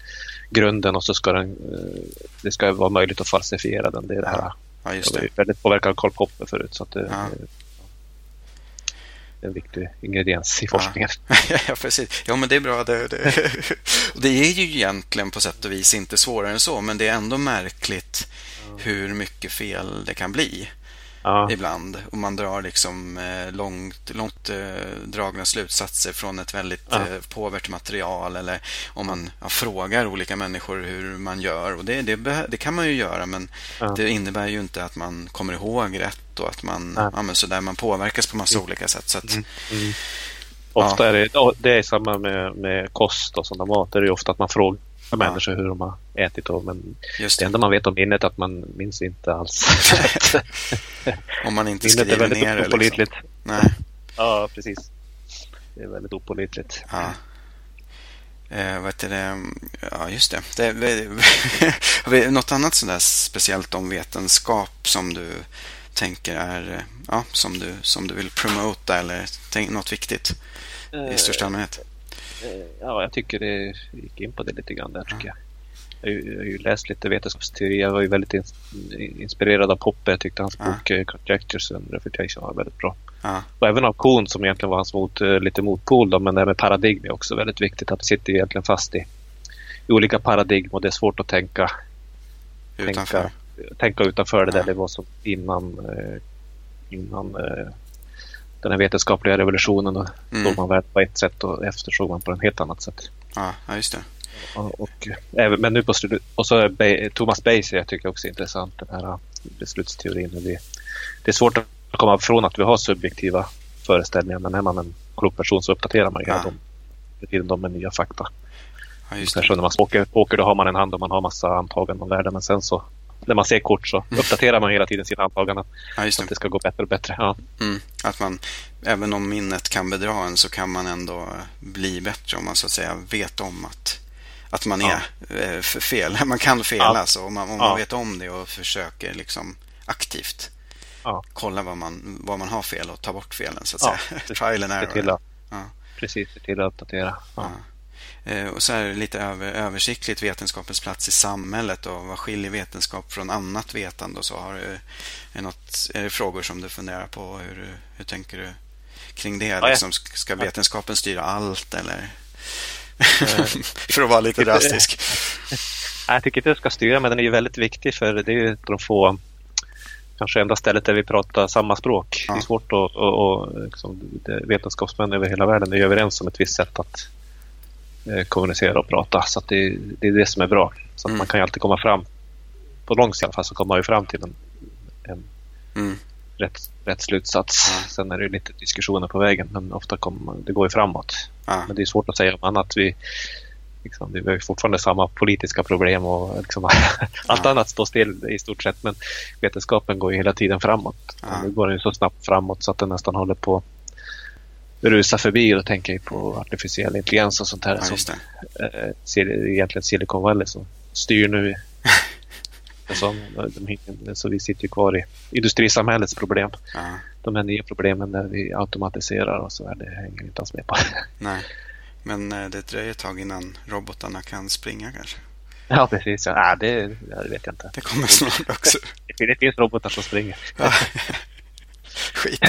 grunden och så ska den, eh, det ska vara möjligt att falsifiera den. Det är det här. Ja, just det. Jag var väldigt påverkad av Karl Popper förut. Så att det, en viktig ingrediens i forskningen. Ja, ja precis. Ja, men det är bra. Det, det. det är ju egentligen på sätt och vis inte svårare än så, men det är ändå märkligt hur mycket fel det kan bli ja. ibland. Och man drar liksom eh, långt, långt eh, dragna slutsatser från ett väldigt ja. eh, påvärt material. Eller om man ja, frågar olika människor hur man gör. Och det, det, det kan man ju göra, men ja. det innebär ju inte att man kommer ihåg rätt och att man, ja. men så där, man påverkas på massa mm. olika sätt. Så att, mm. Mm. Ofta är det, det är samma med, med kost och sådana mat. Det är ofta att man frågar ja. människor hur de har ätit. Och, men Just det. det enda man vet om minnet är att man minns inte alls. om man inte minnet skriver ner det. Är väldigt opålitligt. Liksom. Nej. Ja, precis. Det är väldigt opålitligt. Ja. Eh, vad heter det? Ja, just det. det har vi något annat sådär speciellt om vetenskap som du tänker är ja, som, du, som du vill promota eller tänk, något viktigt i största eh, allmänhet? Eh, ja, jag tycker det gick in på det lite grann där tycker jag. Jag har ju läst lite vetenskapsteori. Jag var ju väldigt inspirerad av Poppe. Jag tyckte hans bok eh, Conjectures and Refutation var väldigt bra. Och även av Kuhn som egentligen var hans mot, eh, lite motpol. Då, men det här med paradigm är också väldigt viktigt. Att vi sitter egentligen fast i, i olika paradigm och det är svårt att tänka utanför, tänka, tänka utanför det där. Det var som innan, innan den här vetenskapliga revolutionen. Och mm. såg man världen på ett sätt och efter såg man på ett helt annat sätt. Ja, just det. Och, och, men nu på slutet, och så Thomas Bayes jag tycker också är intressant, den här beslutsteorin. Det, det är svårt att komma ifrån att vi har subjektiva föreställningar, men är man en klok person så uppdaterar man ju ja. dem, dem med nya fakta. Ja, just det. när man åker, åker då har man en hand och man har massa antaganden om världen, men sen så när man ser kort så uppdaterar man hela tiden sina antaganden. Ja, just det. Att det ska gå bättre och bättre. Ja. Mm, att man, även om minnet kan bedra en så kan man ändå bli bättre om man så att säga vet om att, att man är ja. Eh, fel. Man kan fela ja. så om man, om man vet om det och försöker liksom aktivt kolla vad man, vad man har fel och ta bort felen så att säga. Trial and error. Precis, till att uppdatera. Eh, och så här lite över, översiktligt vetenskapens plats i samhället och vad skiljer vetenskap från annat vetande och så. Har du, är, något, är det frågor som du funderar på? Hur, hur tänker du kring det? Ja, liksom, ska vetenskapen styra allt eller? för att vara lite drastisk. Jag tycker inte det ska styra, men den är ju väldigt viktig för det är ju de få kanske enda stället där vi pratar samma språk. Ja. Det är svårt att och, och, liksom, vetenskapsmän över hela världen är överens om ett visst sätt att Eh, kommunicera och prata. Så det, det, är det som är bra. Så mm. man kan ju alltid komma fram, på lång sikt i alla fall, så kommer man ju fram till en, en mm. rätt, rätt slutsats. Mm. Sen är det lite diskussioner på vägen, men ofta kommer det går ju framåt. Men det är svårt att säga om annat. Vi, liksom, vi har fortfarande samma politiska problem och liksom, allt annat står still i stort sett. Men vetenskapen går ju hela tiden framåt. Nu går den så snabbt framåt så att den nästan håller på rusa förbi och tänker på artificiell intelligens och sånt här. Ja, som, äh, egentligen Silicon Valley som styr nu. som, de, så vi sitter ju kvar i industrisamhällets problem. Ja. De här nya problemen när vi automatiserar och så är det hänger inte alls med på. Nej, men eh, det dröjer ett tag innan robotarna kan springa kanske. Ja, precis. Ja. Det, det vet jag inte. Det kommer snart också. det finns robotar som springer. Skit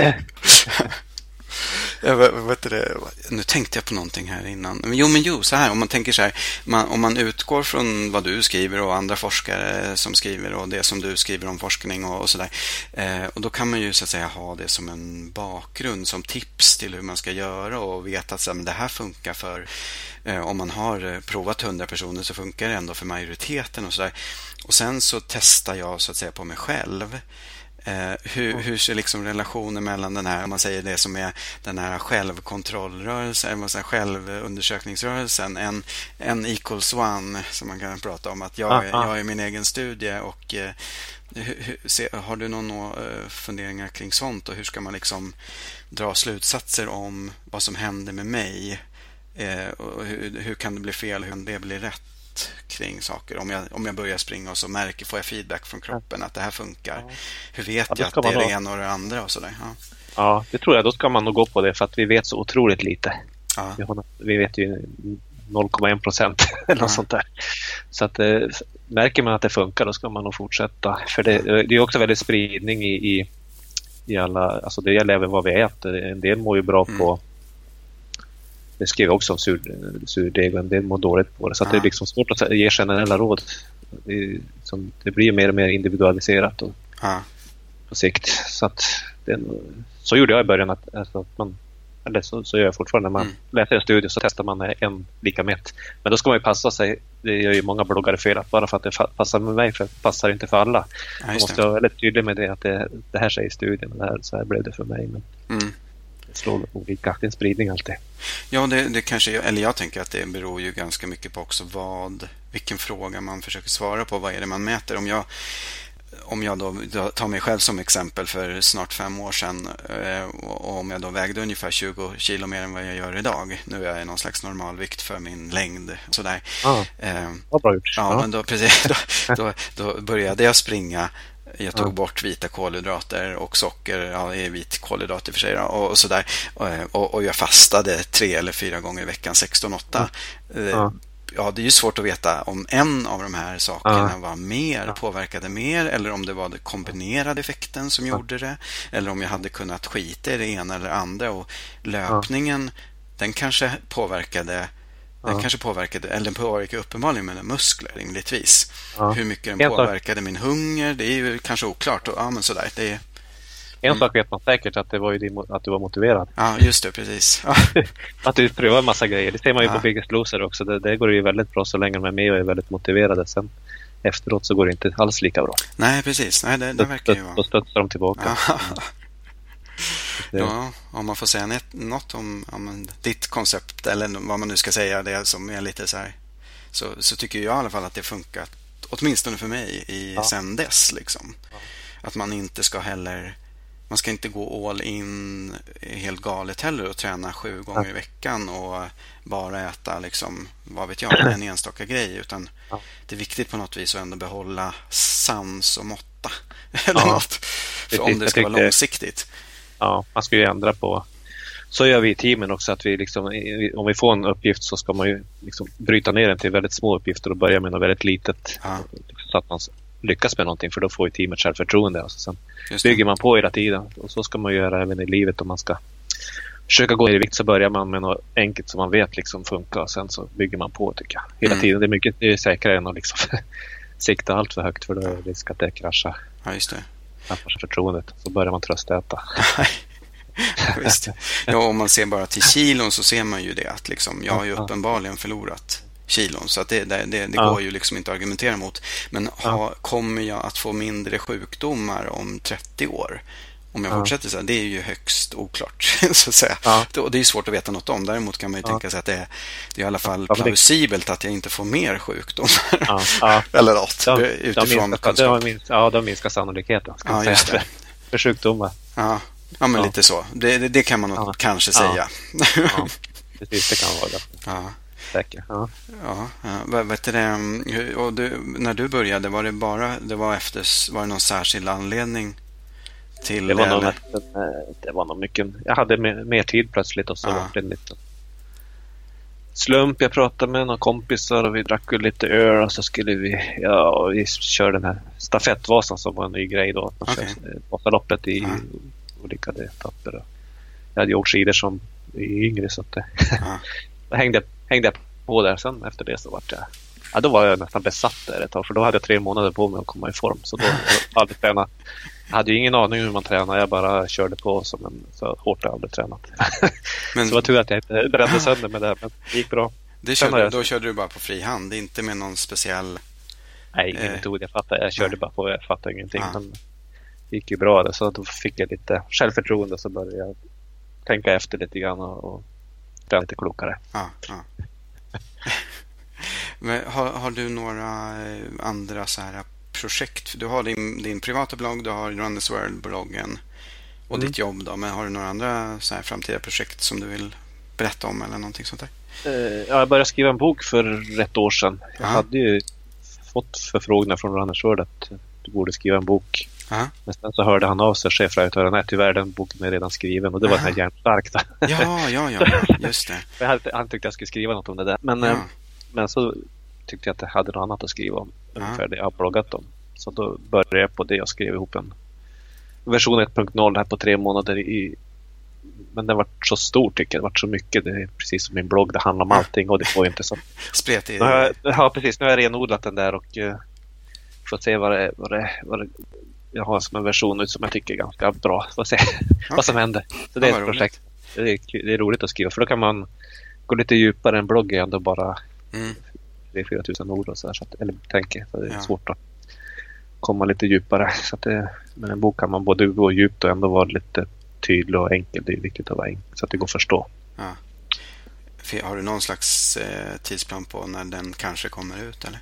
vet det, nu tänkte jag på någonting här innan. Jo, men jo, så här. Om man tänker så här. Man, om man utgår från vad du skriver och andra forskare som skriver och det som du skriver om forskning och, och så där. Eh, och då kan man ju så att säga ha det som en bakgrund, som tips till hur man ska göra och veta att så här, det här funkar för eh, om man har eh, provat hundra personer så funkar det ändå för majoriteten och så där. Och sen så testar jag så att säga på mig själv. Eh, hur, hur ser liksom relationen mellan den här, om man säger det som är den här självkontrollrörelsen, självundersökningsrörelsen, en, en equals one som man kan prata om, att jag, ah, ah. jag är min egen studie och eh, hur, se, har du några eh, funderingar kring sånt och hur ska man liksom dra slutsatser om vad som händer med mig? Eh, och hur, hur kan det bli fel? Hur kan det bli rätt? Kring saker. Om jag, om jag börjar springa och så märker, får jag feedback från kroppen att det här funkar. Ja. Hur vet ja, jag att det är det ena och det andra och sådär? Ja. ja, det tror jag. Då ska man nog gå på det för att vi vet så otroligt lite. Ja. Vi, har, vi vet ju 0,1 procent eller något sånt där. Så att eh, märker man att det funkar då ska man nog fortsätta. För det, det är också väldigt spridning i, i, i alla, alltså det gäller även vad vi äter. En del mår ju bra mm. på det skrev jag också om sur, surdeg och en del mår dåligt på det. Så ja. det är liksom svårt att ge generella råd. Det, som, det blir mer och mer individualiserat och, ja. på sikt. Så, att det, så gjorde jag i början. Att, alltså, att man, eller så, så gör jag fortfarande. När man mm. läser en studie så testar man en lika mätt. Men då ska man ju passa sig. Det gör ju många bloggare fel. Att bara för att det passar med mig för det passar inte för alla. Ja, man måste vara väldigt tydlig med det. Att det, det här säger studien och det här, så här blev det för mig. Men, mm slår olika. En spridning alltid. Ja, det, det kanske, eller jag tänker att det beror ju ganska mycket på också vad, vilken fråga man försöker svara på. Vad är det man mäter? Om jag, om jag då tar mig själv som exempel för snart fem år sedan eh, och om jag då vägde ungefär 20 kilo mer än vad jag gör idag. Nu är jag någon slags normalvikt för min längd. Sådär. Ah, eh, bra gjort. Ja, men då, precis, då, då, då började jag springa jag tog ja. bort vita kolhydrater och socker, ja, det är vit kolhydrat i och för sig, då, och, sådär. Och, och, jag fastade tre eller fyra gånger i veckan, 16-8. Ja. Eh, ja. det är ju svårt att veta om en av de här sakerna ja. var mer, påverkade mer eller om det var den kombinerade effekten som gjorde det. Eller om jag hade kunnat skita i det ena eller andra. Och löpningen, den kanske påverkade den ja. kanske påverkade, eller den påverkade uppenbarligen mina muskler rimligtvis. Ja. Hur mycket den påverkade min hunger, det är ju kanske oklart. ja, men sådär. Det är, en mm. sak vet man säkert, att, det var ju att du var motiverad. Ja, just det, precis. att du prövar massa grejer. Det ser man ju ja. på Biggest Loser också. Det, det går ju väldigt bra så länge de är med och är väldigt motiverade. Sen efteråt så går det inte alls lika bra. Nej, precis. Nej, det, det verkar ju vara... Då studsar de tillbaka. Ja. Ja, om man får säga något om, om ditt koncept eller vad man nu ska säga, det som är lite så här, så, så tycker jag i alla fall att det funkat, åtminstone för mig, i ja. sen dess. Liksom. Ja. Att man inte ska heller, man ska inte gå all in helt galet heller och träna sju gånger ja. i veckan och bara äta, liksom, vad vet jag, en enstaka grej. Utan det är viktigt på något vis att ändå behålla sans och måtta. Eller något, för om det ska vara långsiktigt ja, man ska ju ändra på så gör vi i teamen också att vi liksom, om vi får en uppgift så ska man ju liksom bryta ner den till väldigt små uppgifter och börja med något väldigt litet. Ja. Så att man lyckas med någonting för då får ju teamet självförtroende. Och så sen bygger man på hela tiden och så ska man göra även i livet om man ska försöka gå ner i vikt så börjar man med något enkelt som man vet liksom funkar och sen så bygger man på tycker jag. Hela mm. tiden. Det är mycket det är säkrare än att liksom sikta allt för högt för då är det risk att det kraschar. Ja, just det tappar förtroendet. Så börjar man tröstäta. Visst. Ja, om man ser bara till kilon så ser man ju det att liksom, jag har ju uppenbarligen förlorat kilon. Så att det, det, det, det ja. går ju liksom inte att argumentera mot. Men ha, kommer jag att få mindre sjukdomar om 30 år? Om jag ja. fortsätter så här, det är ju högst oklart. så att säga. Ja. Det är svårt att veta något om. Däremot kan man ju ja. tänka sig att det är, det är i alla fall plausibelt att jag inte får mer sjukdomar. Eller något. De, utifrån de minskar, de minskar, ja, de minskar sannolikheten. Ja, just det. För sjukdomar. Ja, ja men lite så. Det, det, det kan man nog kanske säga. ja. Precis, det kan vara det. Ja. Säker. Ja. Ja, ja. Vet du, och du, när du började, var det bara det var efter, var det någon särskild anledning till det? Var nog, det var nog mycket. Jag hade mer, mer tid plötsligt och så ja. var det lite slump. Jag pratade med några kompisar och vi drack lite öl och så skulle vi, ja, vi köra den här stafettvasan som var en ny grej då. Att man okay. kör Vasaloppet i ja. olika etapper. Jag hade åkt skidor som yngre så att det, ja. då hängde, hängde jag på där. Sen efter det så vart jag Ja, då var jag nästan besatt där ett tag för då hade jag tre månader på mig att komma i form. Så då hade jag tränat. Jag hade ju ingen aning hur man tränar. Jag bara körde på som en, så hårt jag aldrig tränat. Men... så var tur att jag inte brände sönder med det. Men det gick bra. Det körde, jag... Då körde du bara på fri hand, inte med någon speciell... Nej, ingen eh... metod. Jag fattade. Jag körde Nej. bara på. Jag fattade ingenting. Ja. Men det gick ju bra. Så då fick jag lite självförtroende så började jag tänka efter lite grann och, och bli lite klokare. Ja. Men har, har, du några eh, andra så här projekt? Du har din, din privata blogg, du har this World-bloggen och mm. ditt jobb. Då, men har du några andra så här framtida projekt som du vill berätta om eller någonting sånt där? Ja, jag började skriva en bok för ett år sedan. Jag Aha. hade ju fått förfrågningar från Runners World att du borde skriva en bok. Aha. Men sen så hörde han av sig, chefredaktören. Nej, tyvärr den boken är redan skriven och det Aha. var den här Järnstark. Ja, ja, ja, just det. han tyckte jag skulle skriva något om det där. Men, ja. Eh, men så tyckte jag att jag hade något annat att skriva om. Ungefär det jag har bloggat om. Så då började jag på det och skrev ihop en version 1.0 här på tre månader. I, men den var så stor tycker jag. Det var så mycket. Det är precis som min blogg. Det handlar om allting och det får inte så. Spretig. Ja, precis. Nu har jag renodlat den där och uh, fått se vad det, vad det, vad det jag har som en version ut som jag tycker är ganska bra. Får se okay. vad som händer. Så det är ett projekt. Det är, det är roligt att skriva för då kan man gå lite djupare. En blogg är ändå bara mm. 3-4 tusen ord och så, här, så att, eller tänker. Så det är ja. svårt att komma lite djupare. Så att det, med en bok kan man både gå djupt och ändå vara lite tydlig och enkel. Det är viktigt att vara enkel så att det går att förstå. Ja. Har du någon slags eh, tidsplan på när den kanske kommer ut? Eller?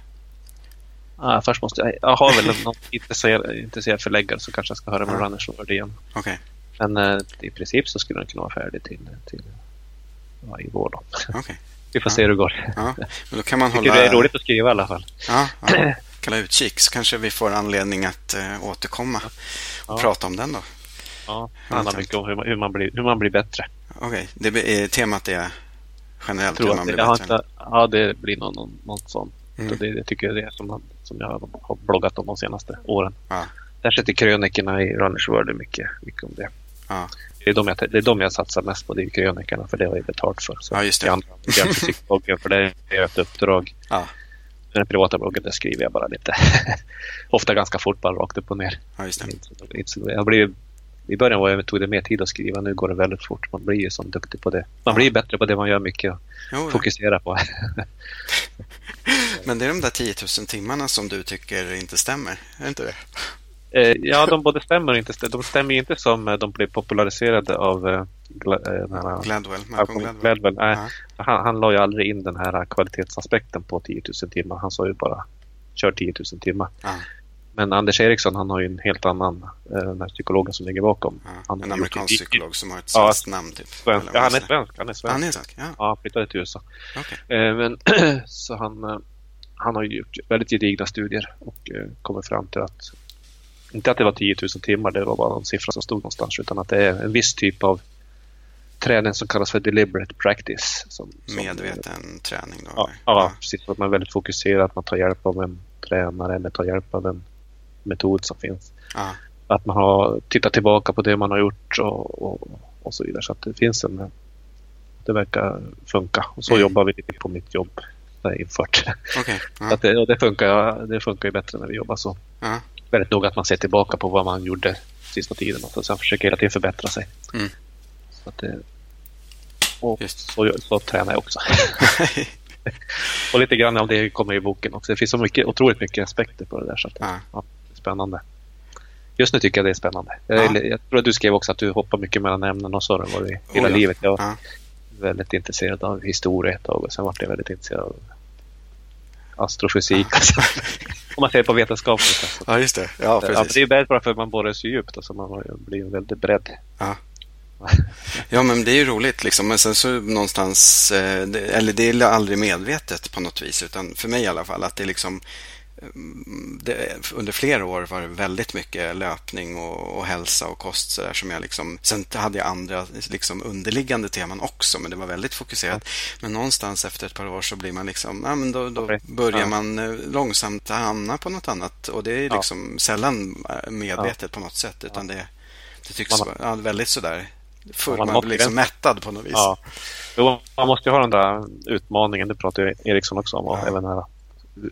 Ja, först måste jag, jag har väl någon intresserad, intresserad förläggare så kanske jag ska höra med ja. Runners over det igen. Okay. Men eh, i princip så skulle den kunna vara färdig till, till ja, i vår. Då. Okay. Vi får ja. se hur det går. Ja. Men då kan man hålla... det är roligt att skriva i alla fall. Ja, ja. Kalla utkik så kanske vi får anledning att äh, återkomma och prata om den då. Ja, det handlar mycket om hur man, hur man, blir, hur man blir bättre. Okej, okay. temat är generellt hur man blir bättre? Inte, ja, det blir någon, någon, något sånt. Mm. Det, det tycker jag är det som, som jag har bloggat om de senaste åren. Ja. Särskilt i krönikorna i Runners World är mycket, mycket om det. Ja. Det, är de jag, det är de jag satsar mest på, det är krönikorna, för det har jag betalt för. Så ja, just det. Andra, bloggen, för det är ett uppdrag. Ja. Den privata bloggen, där skriver jag bara lite. Ofta ganska fort, bara rakt upp och ner. Ja, just det. Jag blir, I början var jag, tog det mer tid att skriva, nu går det väldigt fort. Man blir ju så duktig på det. Man blir bättre på det man gör mycket och jo, fokuserar på. Men det är de där 10 000 timmarna som du tycker inte stämmer, är det inte det? Eh, ja, de både stämmer och inte stämmer. De stämmer inte som eh, de blev populariserade av eh, Gladwell. Gladwell. Gladwell. Nej, han, han la ju aldrig in den här kvalitetsaspekten på 10 000 timmar. Han sa ju bara kör 10 000 timmar. Aha. Men Anders Eriksson han har ju en helt annan, den här psykologen som ligger bakom. Ja, han en amerikansk gjort, psykolog som har ett svenskt ja, namn typ. Svensk, ja, han är svensk. Han är svensk. Han är svensk, ja. ja flyttade till USA. Okay. Men, så han, han har gjort väldigt gedigna studier och kommer fram till att inte att det var 10 000 timmar, det var bara någon siffra som stod någonstans, utan att det är en viss typ av träning som kallas för deliberate practice. Som, som Medveten träning då? Ja, ja, precis. Att man är väldigt fokuserad, man tar hjälp av en tränare eller tar hjälp av en metod som finns. Ja. Att man har tittat tillbaka på det man har gjort och, och, och så vidare. Så att det finns en... Det verkar funka. Och så mm. jobbar vi lite på mitt jobb. Det är infört. Okay. Ja. Att det, och det, funkar, det funkar ju bättre när vi jobbar så. Ja väldigt noga att man ser tillbaka på vad man gjorde sista tiden och sen försöker hela tiden förbättra sig. Mm. Så att det, och så, så tränar jag också. och lite grann av det kommer i boken också. Det finns så mycket, otroligt mycket aspekter på det där. Så att, ja. Ja, det är spännande. Just nu tycker jag det är spännande. Ja. Jag, jag, tror att du skrev också att du hoppar mycket mellan ämnen och så har det varit hela oh, ja. livet. Jag var ja. väldigt intresserad av historia ett tag och sen var jag väldigt intresserad av astrofysik. Alltså. Om man ser på vetenskapligt. Alltså. Ja, just det. Ja, precis. Ja, det är väldigt bra för man borrar så djupt. Alltså man blir väldigt bredd. Ja. ja, men det är ju roligt. Liksom. Men sen så någonstans, eh, eller det är aldrig medvetet på något vis, utan för mig i alla fall, att det är liksom det, under flera år var det väldigt mycket löpning och, och hälsa och kost. Så där, som jag liksom, sen hade jag andra liksom, underliggande teman också, men det var väldigt fokuserat. Men någonstans efter ett par år så blir man liksom, ja, men då, då börjar man eh, långsamt hamna på något annat. Och det är liksom sällan eh, medvetet på något sätt, utan det, det tycks vara väldigt sådär full, man, man blir liksom mättad på något vis. Ja. Jo, man måste ju ha den där utmaningen, det pratar ju Eriksson också om. Och ja. även här,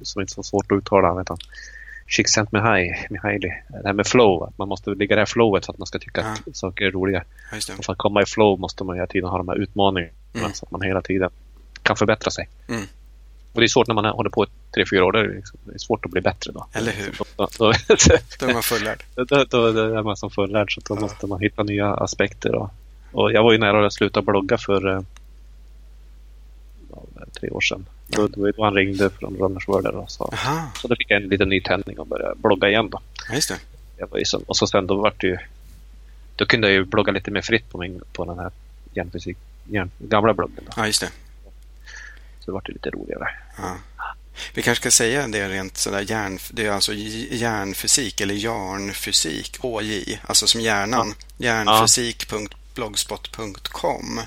som inte är så svårt att uttala. Vet han. Csikszentmihalyi, Mihaili. Det här med flow, att man måste ligga i det här flowet för att man ska tycka ja. att saker är roliga. Och för att komma i flow måste man hela tiden ha de här utmaningarna mm. så att man hela tiden kan förbättra sig. Mm. Och det är svårt när man håller på i tre, fyra år. Det är, liksom, det är svårt att bli bättre då. Eller hur? Då, då, då, är man fullärd. Då, då, då, är man som fullärd så då ja. måste man hitta nya aspekter. Då. Och jag var ju nära att sluta blogga för eh, tre år sedan. Då, då, då han ringde från Runners World och sa. Så då fick jag en liten ny tändning och började blogga igen. Då. just det. Jag var ju så, och så sen då vart det ju... Då kunde jag ju blogga lite mer fritt på, min, på den här järnfysik, järn, gamla bloggen. Då. Ja, just det. Så det vart lite roligare. Ja. Vi kanske ska säga det rent sådär järn, det är alltså järnfysik eller järnfysik, HJ, alltså som hjärnan. Ja. Järnfysik.blogspot.com.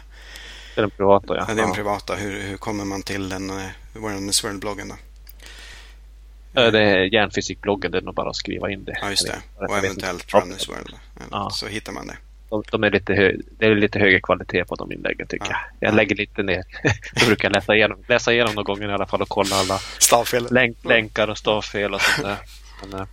Det är den privata, ja. ja det är den privata. Hur, hur kommer man till den, eh, vår Swirl-bloggen då? Det är järnfysikbloggen, det är nog bara att skriva in det. Ja, just det. Och eventuellt Runners World. Ja. Så hittar man det. De, de, är lite hö, det är lite högre kvalitet på de inläggen tycker ja. jag. Jag lägger lite ner. jag brukar läsa igenom, läsa igenom någon gång i alla fall och kolla alla stavfel. Länk, länkar och stavfel och sånt där. Men,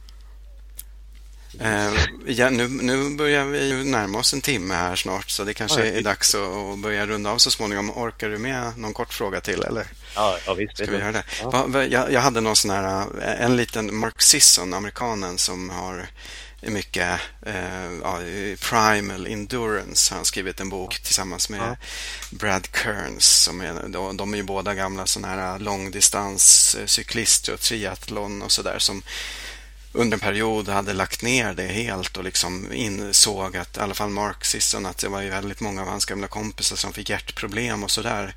eh, Eh, ja, nu, nu börjar vi närma oss en timme här snart så det kanske är dags att börja runda av så småningom. Orkar du med någon kort fråga till eller? Ja, ja visst. Ska vi göra det? Ja. Jag, jag, hade någon sån här, eh, en liten Mark Sisson, amerikanen som har mycket eh, ja, Primal Endurance. Han har skrivit en bok tillsammans med ja. Brad Kearns. Som är, de, de är ju båda gamla sådana här långdistanscyklister och triathlon och sådär som under en period hade lagt ner det helt och liksom insåg att, i alla fall Mark Sisson, att det var ju väldigt många av hans gamla kompisar som fick hjärtproblem och sådär.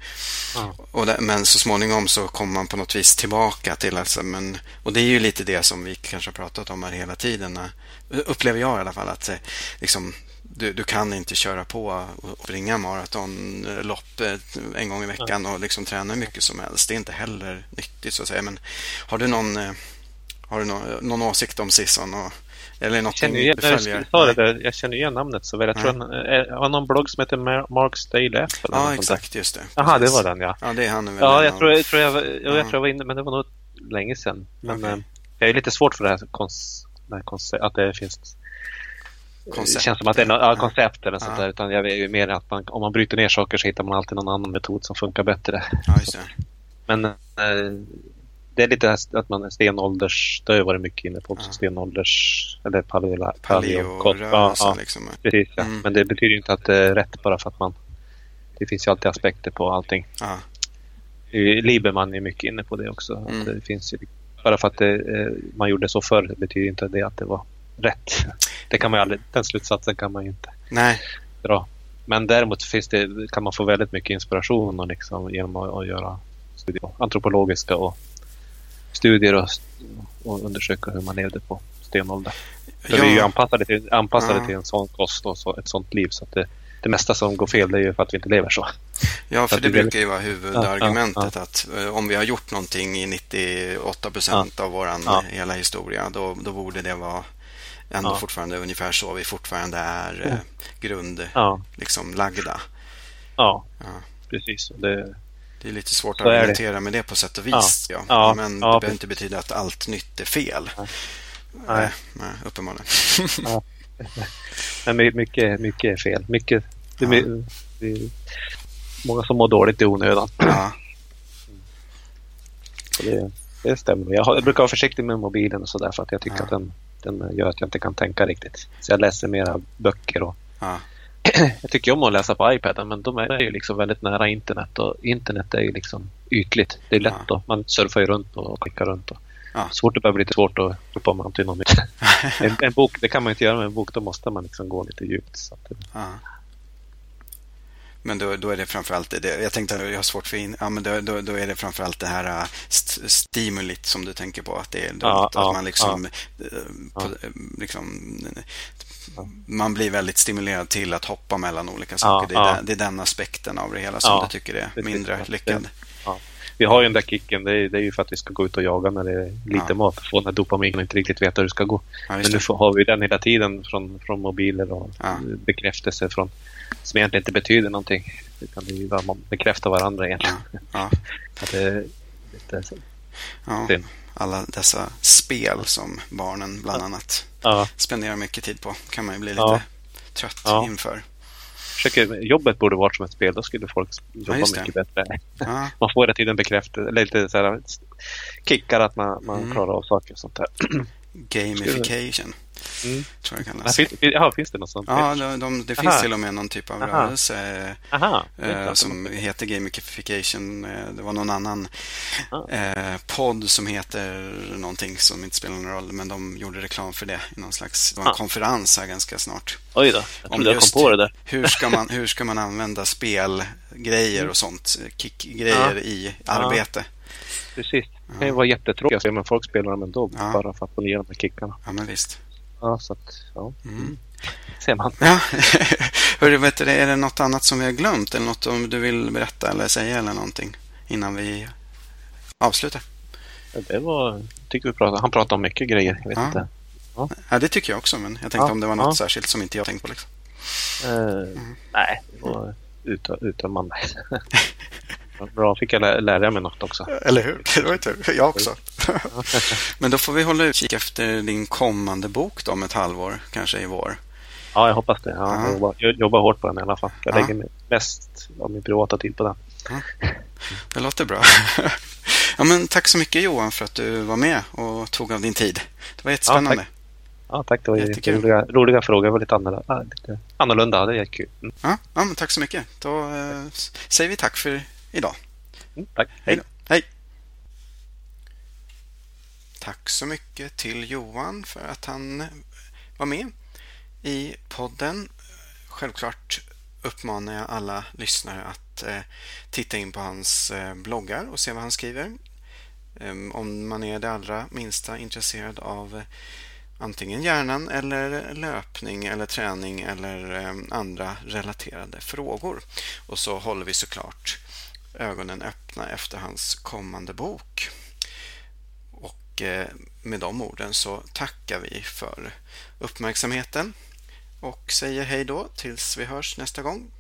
Mm. men så småningom så kom man på något vis tillbaka till, alltså, men, och det är ju lite det som vi kanske har pratat om här hela tiden, upplever jag i alla fall, att eh, liksom, du, du, kan inte köra på och springa maratonlopp eh, en gång i veckan och liksom träna mycket som helst. Det är inte heller nyttigt så att säga. Men har du någon eh, har du någon, någon åsikt om Sisson? Och, eller något jag igen, du följer? Jag, det jag känner igen namnet så väl. Jag tror han har någon blogg som heter Mark's Daily Apple. Ja, exakt. Just det. Jaha, det var den ja. Ja, det är han. Ja, jag tror jag, tror jag, jag, jag, tror jag var inne, men det var nog länge sedan. Men okay. Eh, jag är lite svårt för det här, kons, det koncept, att det finns Koncept. Det känns som att det är något ja, koncept eller sånt ja. där. Utan jag är ju mer att man, om man bryter ner saker så hittar man alltid någon annan metod som funkar bättre. Ja. Men eh, det är lite att man är stenålders, det har jag varit mycket inne på också, ja. stenålders, eller paleo, paleo ja, ja, liksom. Precis, ja. Mm. Men det betyder ju inte att det är rätt bara för att man, det finns ju alltid aspekter på allting. Ja. Lieberman är mycket inne på det också. Mm. Det finns ju, bara för att det, eh, man gjorde så förr betyder inte det att det var rätt. Det kan man aldrig, den slutsatsen kan man ju inte Nej. dra. Men däremot finns det, kan man få väldigt mycket inspiration och liksom, genom att, att göra studier, antropologiska och studier och, och undersöka hur man levde på stenålder. För ja. Vi är ju anpassade till, anpassade ja. till en sån kost och så, ett sånt liv. Så att det, det mesta som går fel är ju för att vi inte lever så. Ja, för det brukar ju vara huvudargumentet ja, att eh, om vi har gjort någonting i 98 procent av vår hela historia då, då borde det vara ändå fortfarande ungefär så vi fortfarande är eh, grund liksom lagda. Ja, precis. Det, det är lite svårt att argumentera med det på sätt och vis. Ja. ja. Men det behöver inte betyda att allt nytt är fel. Nej, nej uppenbarligen. ja. Men mycket, mycket är fel. Mycket, det, är, det är många som mår dåligt i onödan. Ja. Det, det stämmer. Jag, har, jag, brukar vara försiktig med mobilen och sådär för att jag tycker att den, den gör att jag inte kan tänka riktigt. Så jag läser mera böcker och jag tycker om att läsa på iPaden men de är ju liksom väldigt nära internet och internet är ju liksom ytligt. Det är lätt ja. man surfar ju runt och klickar runt. Och ja. Så fort det börjar bli lite svårt att ropa man till någon en, en bok, det kan man inte göra med en bok, då måste man liksom gå lite djupt. Så att, ja. Men då, då är det framförallt det. Jag tänkte att jag har svårt för in, ja, men då, då, då är det framförallt det här äh, st stimulit som du tänker på. Att, det är ja, att ja, man liksom, ja. Äh, på, liksom man blir väldigt stimulerad till att hoppa mellan olika saker. Ja, det, är ja. den, det, är den, aspekten av det hela som ja, du tycker är mindre lyckad. Ja. vi har ju den där kicken. Det är, det är ju för att vi ska gå ut och jaga när det är lite ja. mat. Få den här dopaminen och inte riktigt veta hur det ska gå. Ja, Men nu får, har vi den hela tiden från, från mobiler och ja. bekräftelse från som egentligen inte betyder någonting. Utan det är ju bara man bekräftar varandra egentligen. Ja. att det är lite. Ja, alla dessa spel som barnen bland annat ja. spenderar mycket tid på kan man ju bli lite ja. trött ja. inför. Försöker, jobbet borde vara som ett spel, då skulle folk jobba ja, mycket bättre. Man får hela tiden bekräftelse, eller lite så här, kickar att man, man mm. klarar av saker och sånt där. Gamification. Mm. Tror jag kallas. Finns, ja, finns det något sånt? Ja, de, de, det finns till och med någon typ av Aha. rörelse Aha. Eh, som heter gamification. Eh, det var någon annan eh, podd som heter någonting som inte spelar någon roll, men de gjorde reklam för det i någon slags det var en konferens här ganska snart. Oj då, jag trodde jag kom på det där. hur, ska man, hur ska man använda spelgrejer mm. och sånt, kickgrejer i arbete? Precis. Det kan ju vara jättetråkigt, men folk spelar dem ändå bara för att få ner de här kickarna. Ja, men visst. Ja, så att, ja. Mm. Ser man. Ja. Hörru, vet du, är det något annat som vi har glömt eller något om du vill berätta eller säga eller någonting innan vi avslutar? Ja, det var, tycker vi pratade, han pratade om mycket grejer. Jag vet ja. inte. Ja. ja, det tycker jag också, men jag tänkte om det var något särskilt som inte jag tänkt på. Liksom. Uh, mm. Nej, det var uttömmande. Bra, fick jag lära mig något också. Eller hur? Det var ju tur. Jag också. Men då får vi hålla utkik efter din kommande bok då om ett halvår, kanske i vår. Ja, jag hoppas det. Ja, jag, jobbar, jag, jobbar, hårt på den i alla fall. Jag ja. lägger mest av min privata tid på den. Ja. Det låter bra. Ja, men tack så mycket Johan för att du var med och tog av din tid. Det var jättespännande. Ja, tack. Ja, tack. Det var roliga, roliga frågor. Det var lite annorlunda. Lite annorlunda. Det är kul. Mm. Ja, ja, tack så mycket. Då eh, säger vi tack för idag. Mm, tack. Hej. Hej. Tack så mycket till Johan för att han var med i podden. Självklart uppmanar jag alla lyssnare att eh, titta in på hans eh, bloggar och se vad han skriver. Ehm, om man är det allra minsta intresserad av eh, antingen hjärnan eller löpning eller träning eller andra relaterade frågor. Och så håller vi såklart ögonen öppna efter hans kommande bok. Eh, med de orden så tackar vi för uppmärksamheten och säger hej då tills vi hörs nästa gång.